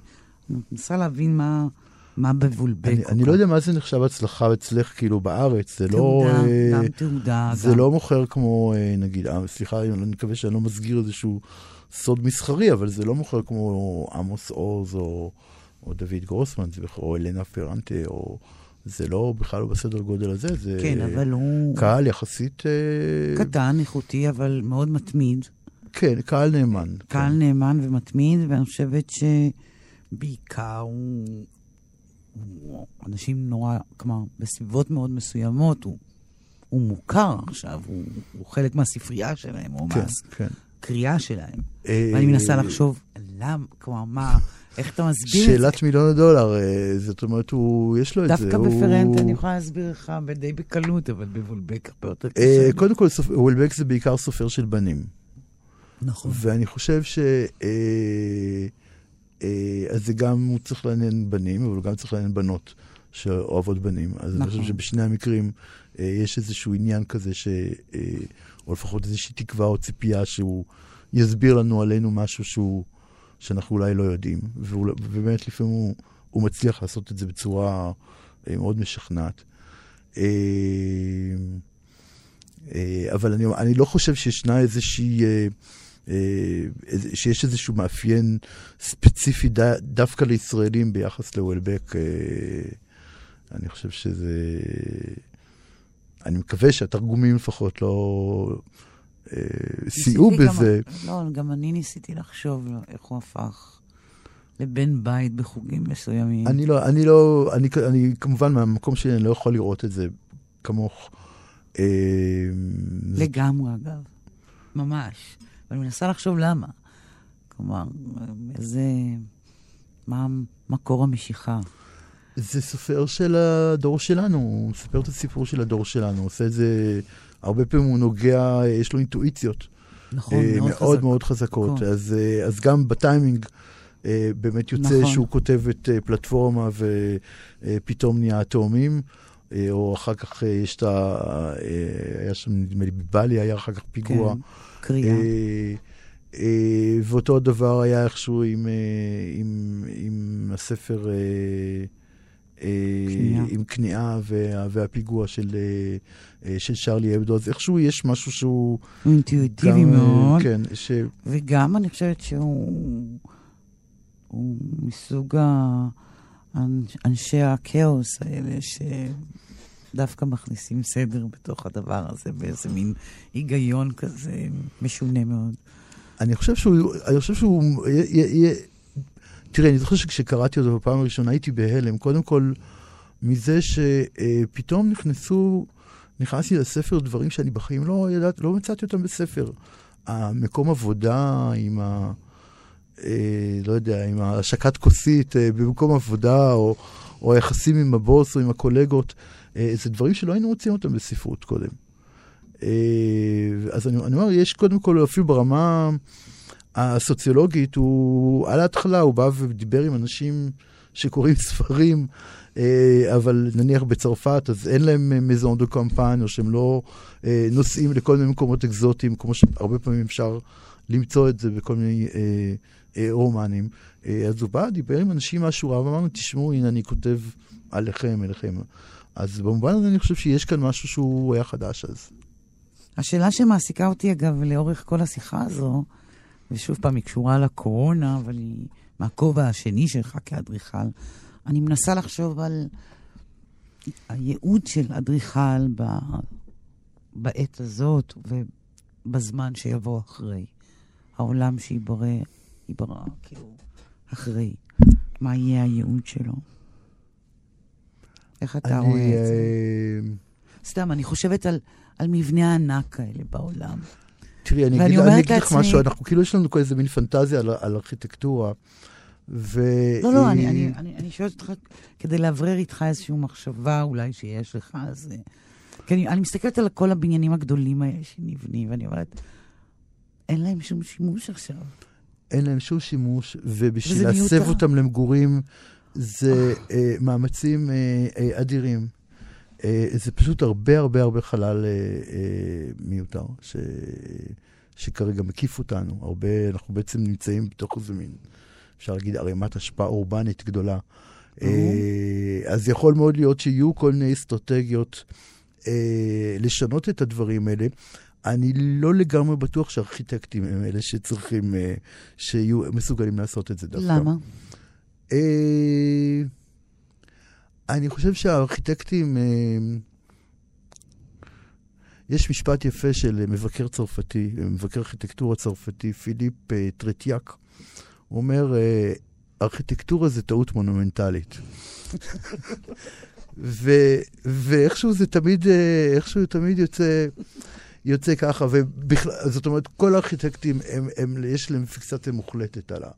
C: אני מנסה להבין מה... מה מבולבל
D: אני, אני לא יודע מה זה נחשב הצלחה אצלך כאילו בארץ, זה תעודה,
C: לא... תעודה, גם תעודה.
D: זה
C: גם...
D: לא מוכר כמו, אה, נגיד, אה, סליחה, אני מקווה שאני לא מסגיר איזשהו סוד מסחרי, אבל זה לא מוכר כמו עמוס עוז או, או דוד גרוסמן, או אלנה פרנטה, או זה לא, בכלל לא בסדר גודל הזה, זה
C: כן, אבל הוא
D: קהל יחסית... אה,
C: קטן, איכותי, אבל מאוד מתמיד.
D: כן, קהל נאמן.
C: קהל
D: כן.
C: נאמן ומתמיד, ואני חושבת שבעיקר הוא... הוא אנשים נורא, כלומר, בסביבות מאוד מסוימות, הוא, הוא מוכר עכשיו, הוא, הוא חלק מהספרייה שלהם, או
D: כן,
C: מהקריאה
D: כן.
C: שלהם.
D: אה,
C: ואני מנסה לחשוב, למה, כלומר, מה, איך אתה מסביר את זה?
D: שאלת מיליון הדולר, אה, זאת אומרת, הוא, יש לו את זה.
C: דווקא
D: הוא-
C: בפרנט אני יכולה להסביר לך די בקלות, אבל בוולבק הרבה יותר קשה.
D: אה. קודם כל, סופ- וולבק זה בעיקר סופר של בנים.
C: נכון.
D: ואני חושב ש... אז זה גם, הוא צריך לעניין בנים, אבל הוא גם צריך לעניין בנות שאוהבות בנים. אז אני חושב
C: נכון.
D: שבשני המקרים אה, יש איזשהו עניין כזה, ש... אה, או לפחות איזושהי תקווה או ציפייה שהוא יסביר לנו עלינו משהו שהוא, שאנחנו אולי לא יודעים. ובאמת לפעמים הוא, הוא מצליח לעשות את זה בצורה אה, מאוד משכנעת. אה, אה, אבל אני, אני לא חושב שישנה איזושהי, אה, שיש איזשהו מאפיין ספציפי ד, דווקא לישראלים ביחס לוולבק. אה, אני חושב שזה... אני מקווה שהתרגומים לפחות לא אה, סייעו בזה.
C: גם, לא, גם אני ניסיתי לחשוב לו איך הוא הפך לבן בית בחוגים מסוימים.
D: אני לא, אני לא, אני, אני כמובן מהמקום שלי אני לא יכול לראות את זה כמוך. אה,
C: לגמרי, אגב. ממש. ואני מנסה לחשוב למה. כלומר, איזה... מה מקור המשיכה?
D: זה סופר של הדור שלנו, הוא מספר את הסיפור של הדור שלנו, הוא עושה את זה, הרבה פעמים הוא נוגע, יש לו אינטואיציות.
C: נכון,
D: אה,
C: מאוד
D: מאוד
C: חזק.
D: מאוד חזקות.
C: נכון.
D: אז, אה, אז גם בטיימינג אה, באמת יוצא
C: נכון.
D: שהוא כותב את אה, פלטפורמה ופתאום נהיה התאומים. או אחר כך יש את ה... היה שם, נדמה לי, בבלי היה אחר כך פיגוע.
C: כן, קריאה.
D: אה, אה, ואותו הדבר היה איכשהו עם, אה, עם, עם הספר, אה. עם כניעה וה, והפיגוע של, של שרלי אבדו, אז איכשהו יש משהו שהוא...
C: הוא אינטואיטיבי
D: גם,
C: מאוד.
D: כן, ש...
C: וגם אני חושבת שהוא הוא מסוג ה- אנ- אנשי הכאוס האלה, שדווקא מכניסים סדר בתוך הדבר הזה, באיזה מין היגיון כזה משונה מאוד.
D: אני חושב שהוא, אני חושב שהוא, י- י- י- תראה, אני זוכר שכשקראתי אותו בפעם הראשונה הייתי בהלם, קודם כל מזה שפתאום נכנסו, נכנסתי לספר דברים שאני בחיים לא ידעת, לא מצאתי אותם בספר. המקום עבודה עם ה... אה, לא יודע, עם השקת כוסית אה, במקום עבודה, או, או היחסים עם הבוס או עם הקולגות, זה דברים שלא היינו מוצאים אותם בספרות קודם. אה, אז אני, אני אומר, יש קודם כל, אפילו ברמה הסוציולוגית, הוא, על ההתחלה הוא בא ודיבר עם אנשים שקוראים ספרים, אה, אבל נניח בצרפת, אז אין להם מזון דו קמפן, או שהם לא אה, נוסעים לכל מיני מקומות אקזוטיים, כמו שהרבה פעמים אפשר למצוא את זה בכל מיני אה, אה, רומנים. אה, אז הוא בא, דיבר עם אנשים מהשורה, ואמרנו, תשמעו, הנה אני כותב עליכם, אליכם. אז במובן הזה אני חושב שיש כאן משהו שהוא היה חדש אז.
C: השאלה שמעסיקה אותי, אגב, לאורך כל השיחה הזו, ושוב פעם, היא קשורה לקורונה, אבל היא מהכובע השני שלך כאדריכל, אני מנסה לחשוב על הייעוד של אדריכל ב... בעת הזאת ובזמן שיבוא אחרי. העולם שייברא, ייברא כאילו אחרי. מה יהיה הייעוד שלו? איך אתה
D: אני,
C: רואה את זה?
D: אה,
C: סתם, אני חושבת על, על מבנה הענק כאלה בעולם.
D: תראי, אני אגיד, אני אגיד לך
C: לעצמי-
D: משהו, אנחנו כאילו יש לנו כל איזה מין פנטזיה על, על ארכיטקטורה, ו...
C: לא, לא, אני, אני, אני, אני שואלת אותך כדי לאוורר איתך איזושהי מחשבה אולי שיש לך, אז... אה, כי אני, אני מסתכלת על כל הבניינים הגדולים האלה שנבנים, ואני אומרת, אין להם שום שימוש עכשיו.
D: אין להם שום שימוש, ובשביל להסב. אותם למגורים, זה אה, מאמצים אה, אה, אדירים. אה, זה פשוט הרבה הרבה הרבה חלל אה, אה, מיותר, ש... שכרגע מקיף אותנו. הרבה, אנחנו בעצם נמצאים בתוך איזה מין, אפשר להגיד, ערימת השפעה אורבנית גדולה. אה, אז יכול מאוד להיות שיהיו כל מיני אסטרטגיות אה, לשנות את הדברים האלה. אני לא לגמרי בטוח שהארכיטקטים הם אלה שצריכים, אה, שיהיו מסוגלים לעשות את זה דווקא.
C: למה?
D: אה, אני חושב שהארכיטקטים... אה, יש משפט יפה של מבקר צרפתי, מבקר ארכיטקטורה צרפתי, פיליפ אה, טרטיאק. הוא אומר, אה, ארכיטקטורה זה טעות מונומנטלית. ו- ואיכשהו זה תמיד, אה, איכשהו תמיד יוצא, יוצא ככה, ובכלל, זאת אומרת, כל הארכיטקטים, הם, הם, יש להם פיקסציה מוחלטת על, ה,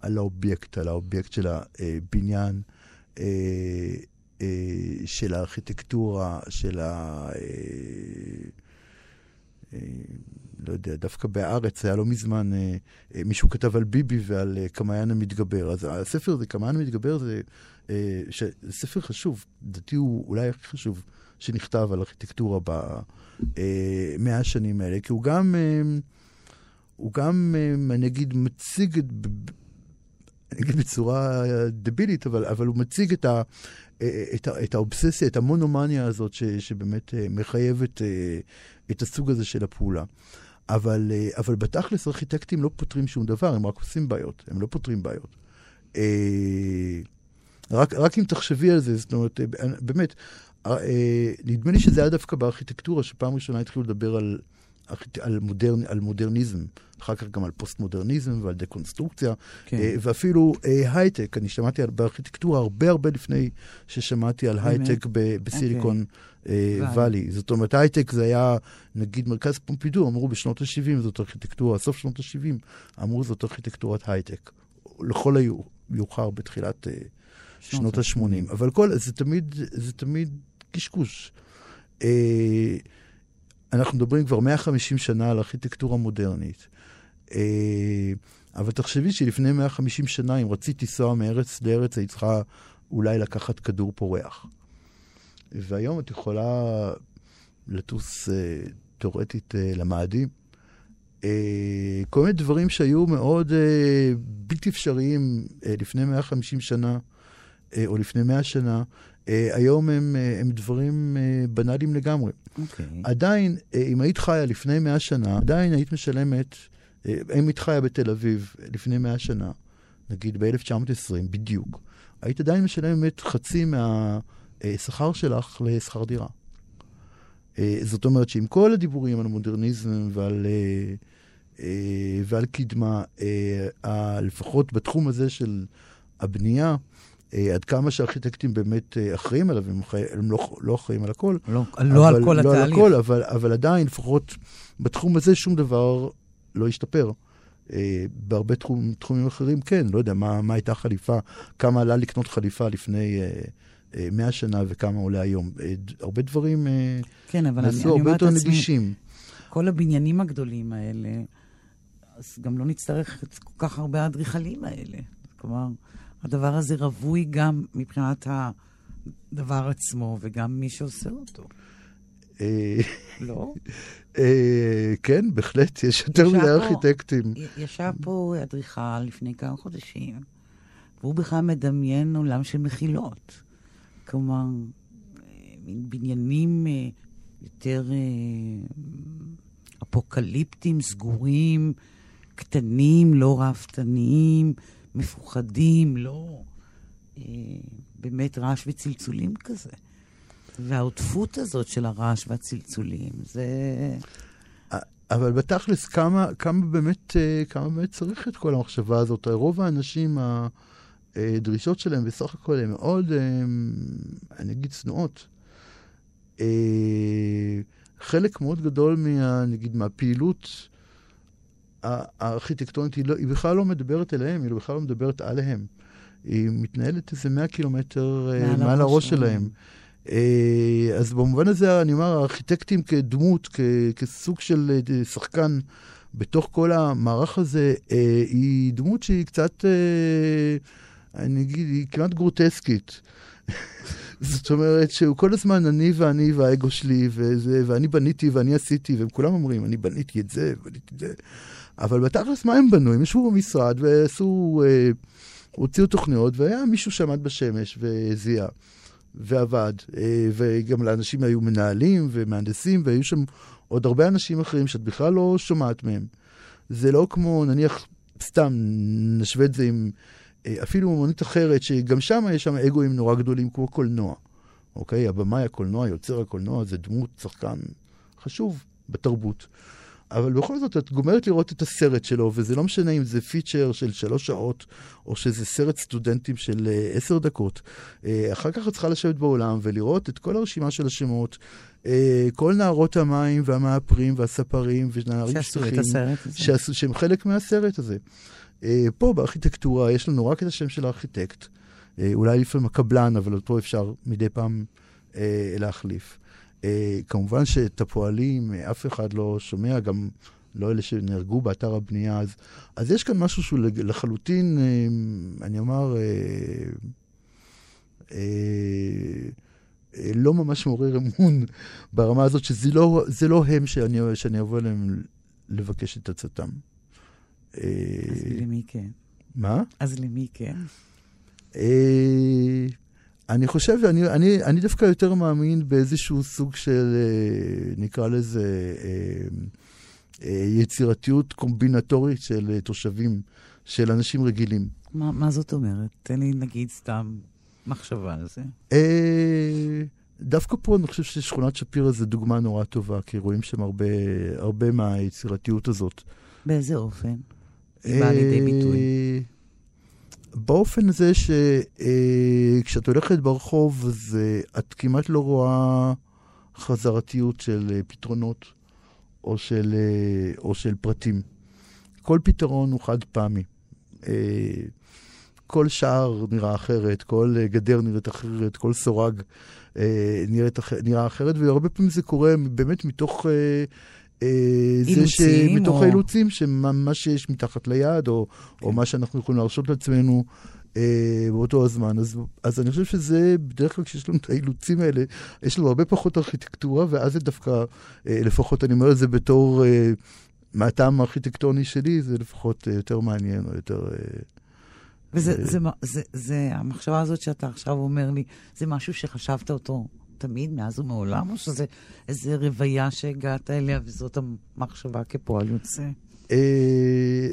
D: על האובייקט, על האובייקט של הבניין, אה, אה, של הארכיטקטורה, של ה... לא יודע, דווקא בהארץ היה לא מזמן, אה, אה, מישהו כתב על ביבי ועל אה, קמעיין המתגבר. אז הספר הזה, קמעיין המתגבר, זה, אה, ספר חשוב, לדעתי הוא אולי הכי חשוב שנכתב על ארכיטקטורה במאה אה, השנים האלה, כי הוא גם, אה, הוא גם, אה, אני אגיד, מציג אגיד בצורה דבילית, אבל, אבל הוא מציג את, ה, אה, את, ה, את האובססיה, את המונומניה הזאת, ש, שבאמת אה, מחייבת את הסוג הזה של הפעולה. אבל, אה, אבל בתכלס ארכיטקטים לא פותרים שום דבר, הם רק עושים בעיות, הם לא פותרים בעיות. אה, רק, רק אם תחשבי על זה, זאת אומרת, אה, באמת, נדמה לי שזה היה דווקא בארכיטקטורה, שפעם ראשונה התחילו לדבר על, על, מודרנ, על מודרניזם, אחר כך גם על פוסט-מודרניזם ועל דקונסטרוקציה, כן. ואפילו הייטק, אני שמעתי על, בארכיטקטורה הרבה הרבה לפני ששמעתי על הייטק בסיליקון. Okay. אולי. אה, זאת אומרת, הייטק זה היה, נגיד מרכז פומפידו, אמרו בשנות ה-70 זאת ארכיטקטורה, סוף שנות ה-70 אמרו זאת ארכיטקטורת הייטק. לכל היותר בתחילת uh, שנות ה-80. אבל כל, זה תמיד, זה תמיד קשקוש. אנחנו מדברים כבר 150 שנה על ארכיטקטורה מודרנית. Uh, אבל תחשבי שלפני 150 שנה, אם רצית לנסוע מארץ לארץ, היית צריכה אולי לקחת כדור פורח. והיום את יכולה לטוס אה, תאורטית אה, למאדים. אה, כל מיני דברים שהיו מאוד אה, בלתי אפשריים אה, לפני 150 שנה, אה, או לפני 100 שנה, אה, היום הם, אה, הם דברים אה, בנאליים לגמרי. Okay. אוקיי. עדיין, אה, אם היית חיה לפני 100 שנה, עדיין היית משלמת, אה, אם היית חיה בתל אביב לפני 100 שנה, נגיד ב-1920 בדיוק, היית עדיין משלמת חצי מה... השכר שלך לשכר דירה. אה, זאת אומרת שעם כל הדיבורים על מודרניזם ועל, אה, אה, ועל קדמה, לפחות בתחום הזה של הבנייה, עד כמה שהארכיטקטים באמת אחראים עליו, הם, חי... הם לא, לא אחראים על הכל.
C: לא, אבל, לא על כל
D: לא
C: התהליך.
D: על הכל, אבל, אבל עדיין, לפחות בתחום הזה, שום דבר לא השתפר. בהרבה תחום, תחומים אחרים, כן, לא יודע, מה, מה הייתה חליפה, כמה עלה לקנות חליפה לפני 100 שנה וכמה עולה היום. אה, הרבה דברים אה,
C: כן, אבל אני, אני הרבה יותר נגישים. כל הבניינים הגדולים האלה, אז גם לא נצטרך את כל כך הרבה האדריכלים האלה. כלומר, הדבר הזה רווי גם מבחינת הדבר עצמו וגם מי שעושה אותו.
D: אה,
C: לא?
D: כן, בהחלט, יש יותר מדי ארכיטקטים.
C: ישב פה אדריכל לפני כמה חודשים, והוא בכלל מדמיין עולם של מחילות. כלומר, מין בניינים אה, יותר אה, אפוקליפטיים, סגורים, קטנים, לא ראפתניים, מפוחדים, לא... אה, באמת רעש וצלצולים כזה. והעוטפות הזאת של הרעש והצלצולים, זה...
D: אבל בתכלס, כמה, כמה, באמת, כמה באמת צריך את כל המחשבה הזאת? רוב האנשים, הדרישות שלהם בסך הכל הן מאוד, אני אגיד, צנועות. אה, חלק מאוד גדול, מה, נגיד, מהפעילות הארכיטקטונית, היא, לא, היא בכלל לא מדברת אליהם, היא בכלל לא מדברת עליהם. היא מתנהלת איזה 100 קילומטר אה, מעל הראש שלהם. אה, אז במובן הזה, אני אומר, הארכיטקטים כדמות, כ, כסוג של שחקן בתוך כל המערך הזה, היא דמות שהיא קצת... אני אגיד, היא כמעט גרוטסקית. זאת אומרת שהוא כל הזמן אני ואני והאגו שלי, וזה, ואני בניתי ואני עשיתי, והם כולם אומרים, אני בניתי את זה, בניתי את זה. אבל בתכלס, מה הם בנו? הם ישבו במשרד ועשו, אה, הוציאו תוכניות, והיה מישהו שעמד בשמש וזיהה, ועבד. אה, וגם לאנשים היו מנהלים ומהנדסים, והיו שם עוד הרבה אנשים אחרים שאת בכלל לא שומעת מהם. זה לא כמו, נניח, סתם, נשווה את זה עם... אה, אפילו אומנות אחרת, שגם שם יש שם אגואים נורא גדולים, כמו קולנוע. אוקיי? הבמאי הקולנוע, יוצר הקולנוע, זה דמות, שחקן חשוב בתרבות. אבל בכל זאת, את גומרת לראות את הסרט שלו, וזה לא משנה אם זה פיצ'ר של שלוש שעות, או שזה סרט סטודנטים של uh, עשר דקות. Uh, אחר כך את צריכה לשבת בעולם ולראות את כל הרשימה של השמות, uh, כל נערות המים והמאפרים והספרים ונערים
C: שטחים,
D: שעשו, שהם חלק מהסרט הזה. Uh, פה בארכיטקטורה יש לנו רק את השם של הארכיטקט, uh, אולי לפעמים הקבלן, אבל אותו אפשר מדי פעם uh, להחליף. אה, כמובן שאת הפועלים אה, אף אחד לא שומע, גם לא אלה שנהרגו באתר הבנייה. אז, אז יש כאן משהו שהוא לחלוטין, אה, אני אומר, לא ממש מעורר אמון ברמה הזאת, שזה לא, לא הם שאני, שאני אבוא אליהם לבקש את עצתם.
C: אז למי כן?
D: מה?
C: אז למי כן?
D: אני חושב, אני, אני, אני דווקא יותר מאמין באיזשהו סוג של, אה, נקרא לזה, אה, אה, יצירתיות קומבינטורית של תושבים, של אנשים רגילים.
C: מה, מה זאת אומרת? תן לי נגיד סתם מחשבה על זה.
D: דווקא פה אני חושב ששכונת שפירא זה דוגמה נורא טובה, כי רואים שם הרבה, הרבה מהיצירתיות הזאת.
C: באיזה אופן? באה לידי ביטוי.
D: באופן הזה שכשאת אה, הולכת ברחוב, אז אה, את כמעט לא רואה חזרתיות של אה, פתרונות או של, או של פרטים. כל פתרון הוא חד פעמי. כל שער נראה אחרת, כל גדר נראית אחרת, כל סורג נראית, נראה אחרת, והרבה פעמים זה קורה באמת מתוך
C: אה, זה שמתוך
D: או... האילוצים, שמה שיש מתחת ליד, או, כן. או מה שאנחנו יכולים להרשות לעצמנו אה, באותו הזמן. אז, אז אני חושב שזה, בדרך כלל כשיש לנו את האילוצים האלה, יש לנו הרבה פחות ארכיטקטורה, ואז זה דווקא, אה, לפחות אני אומר את זה בתור, אה, מהטעם הארכיטקטוני שלי, זה לפחות אה, יותר מעניין, או יותר... אה,
C: וזה, אה, זה, זה, זה, זה, המחשבה הזאת שאתה עכשיו אומר לי, זה משהו שחשבת אותו תמיד, מאז ומעולם, או שזה איזו רוויה שהגעת אליה וזאת המחשבה כפועל יוצא?
D: אה,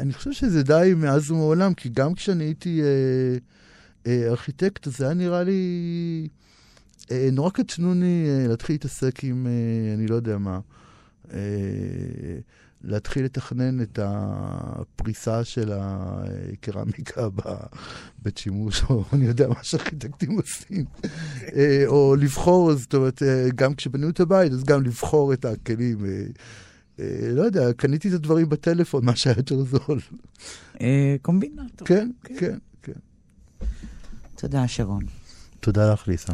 D: אני חושב שזה די מאז ומעולם, כי גם כשאני הייתי אה, אה, ארכיטקט, זה היה נראה לי נורא קטנוני להתחיל להתעסק עם, אני לא יודע מה. להתחיל לתכנן את הפריסה של הקרמיקה בבית שימוש, או אני יודע מה שארכיטקטים עושים. אה, או לבחור, זאת אומרת, אה, גם כשבנו את הבית, אז גם לבחור את הכלים. אה, לא יודע, קניתי את הדברים בטלפון, מה שהיה יותר זול.
C: קומבינטור.
D: כן, כן, כן, כן.
C: תודה, שרון.
D: תודה לך, ליסה.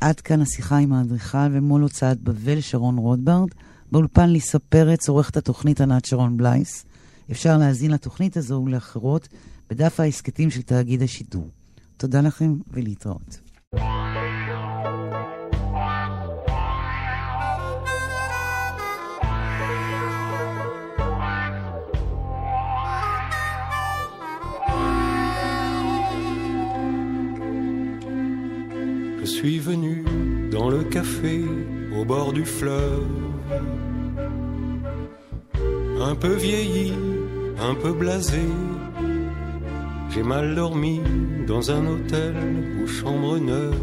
C: עד כאן השיחה עם האדריכל ומול הוצאת בבל, שרון רוטברד. באולפן ליסה פרץ עורכת התוכנית ענת שרון בלייס. אפשר להאזין לתוכנית הזו ולאחרות בדף ההסכתים של תאגיד השידור. תודה לכם ולהתראות.
F: Je suis venu dans le café au bord du fleuve un peu vieilli, un peu blasé. J'ai mal dormi dans un hôtel ou chambre neuve.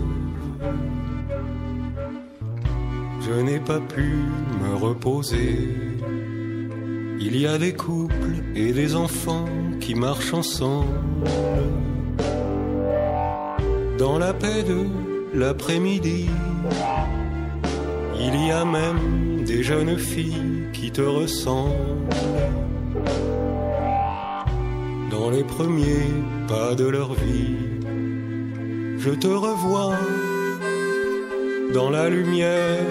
F: Je n'ai pas pu me reposer. Il y a des couples et des enfants qui marchent ensemble. Dans la paix de l'après-midi, il y a même des jeunes filles qui te ressemblent. Dans les premiers pas de leur vie, je te revois dans la lumière,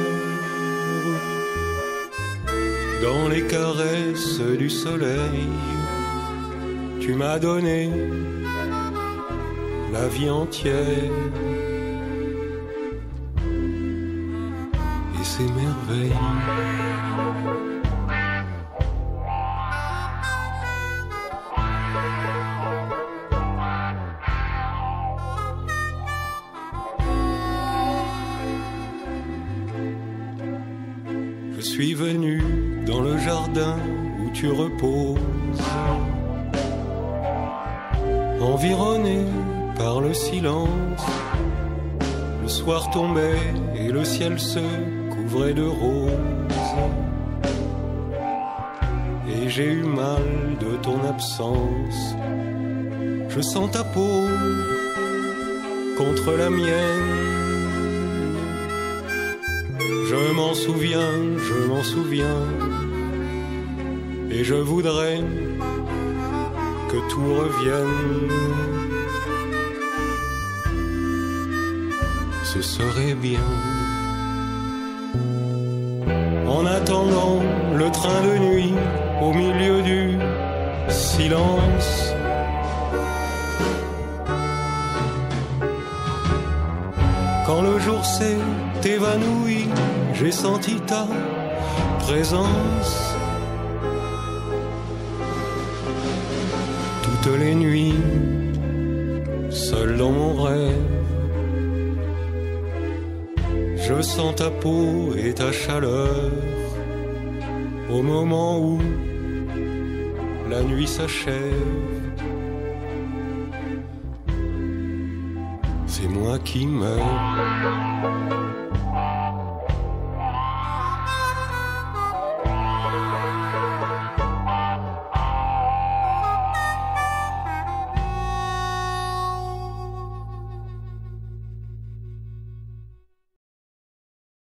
F: dans les caresses du soleil. Tu m'as donné la vie entière. Suis venu dans le jardin où tu reposes. environné par le silence. Le soir tombait et le ciel se couvrait de roses. Et j'ai eu mal de ton absence. Je sens ta peau contre la mienne. Je m'en souviens, je m'en souviens. Et je voudrais que tout revienne. Ce serait bien. En attendant le train de nuit au milieu du silence. Quand le jour s'est évanoui, j'ai senti ta présence. Toutes les nuits, seul dans mon rêve, je sens ta peau et ta chaleur au moment où la nuit s'achève. C'est moi qui meurs.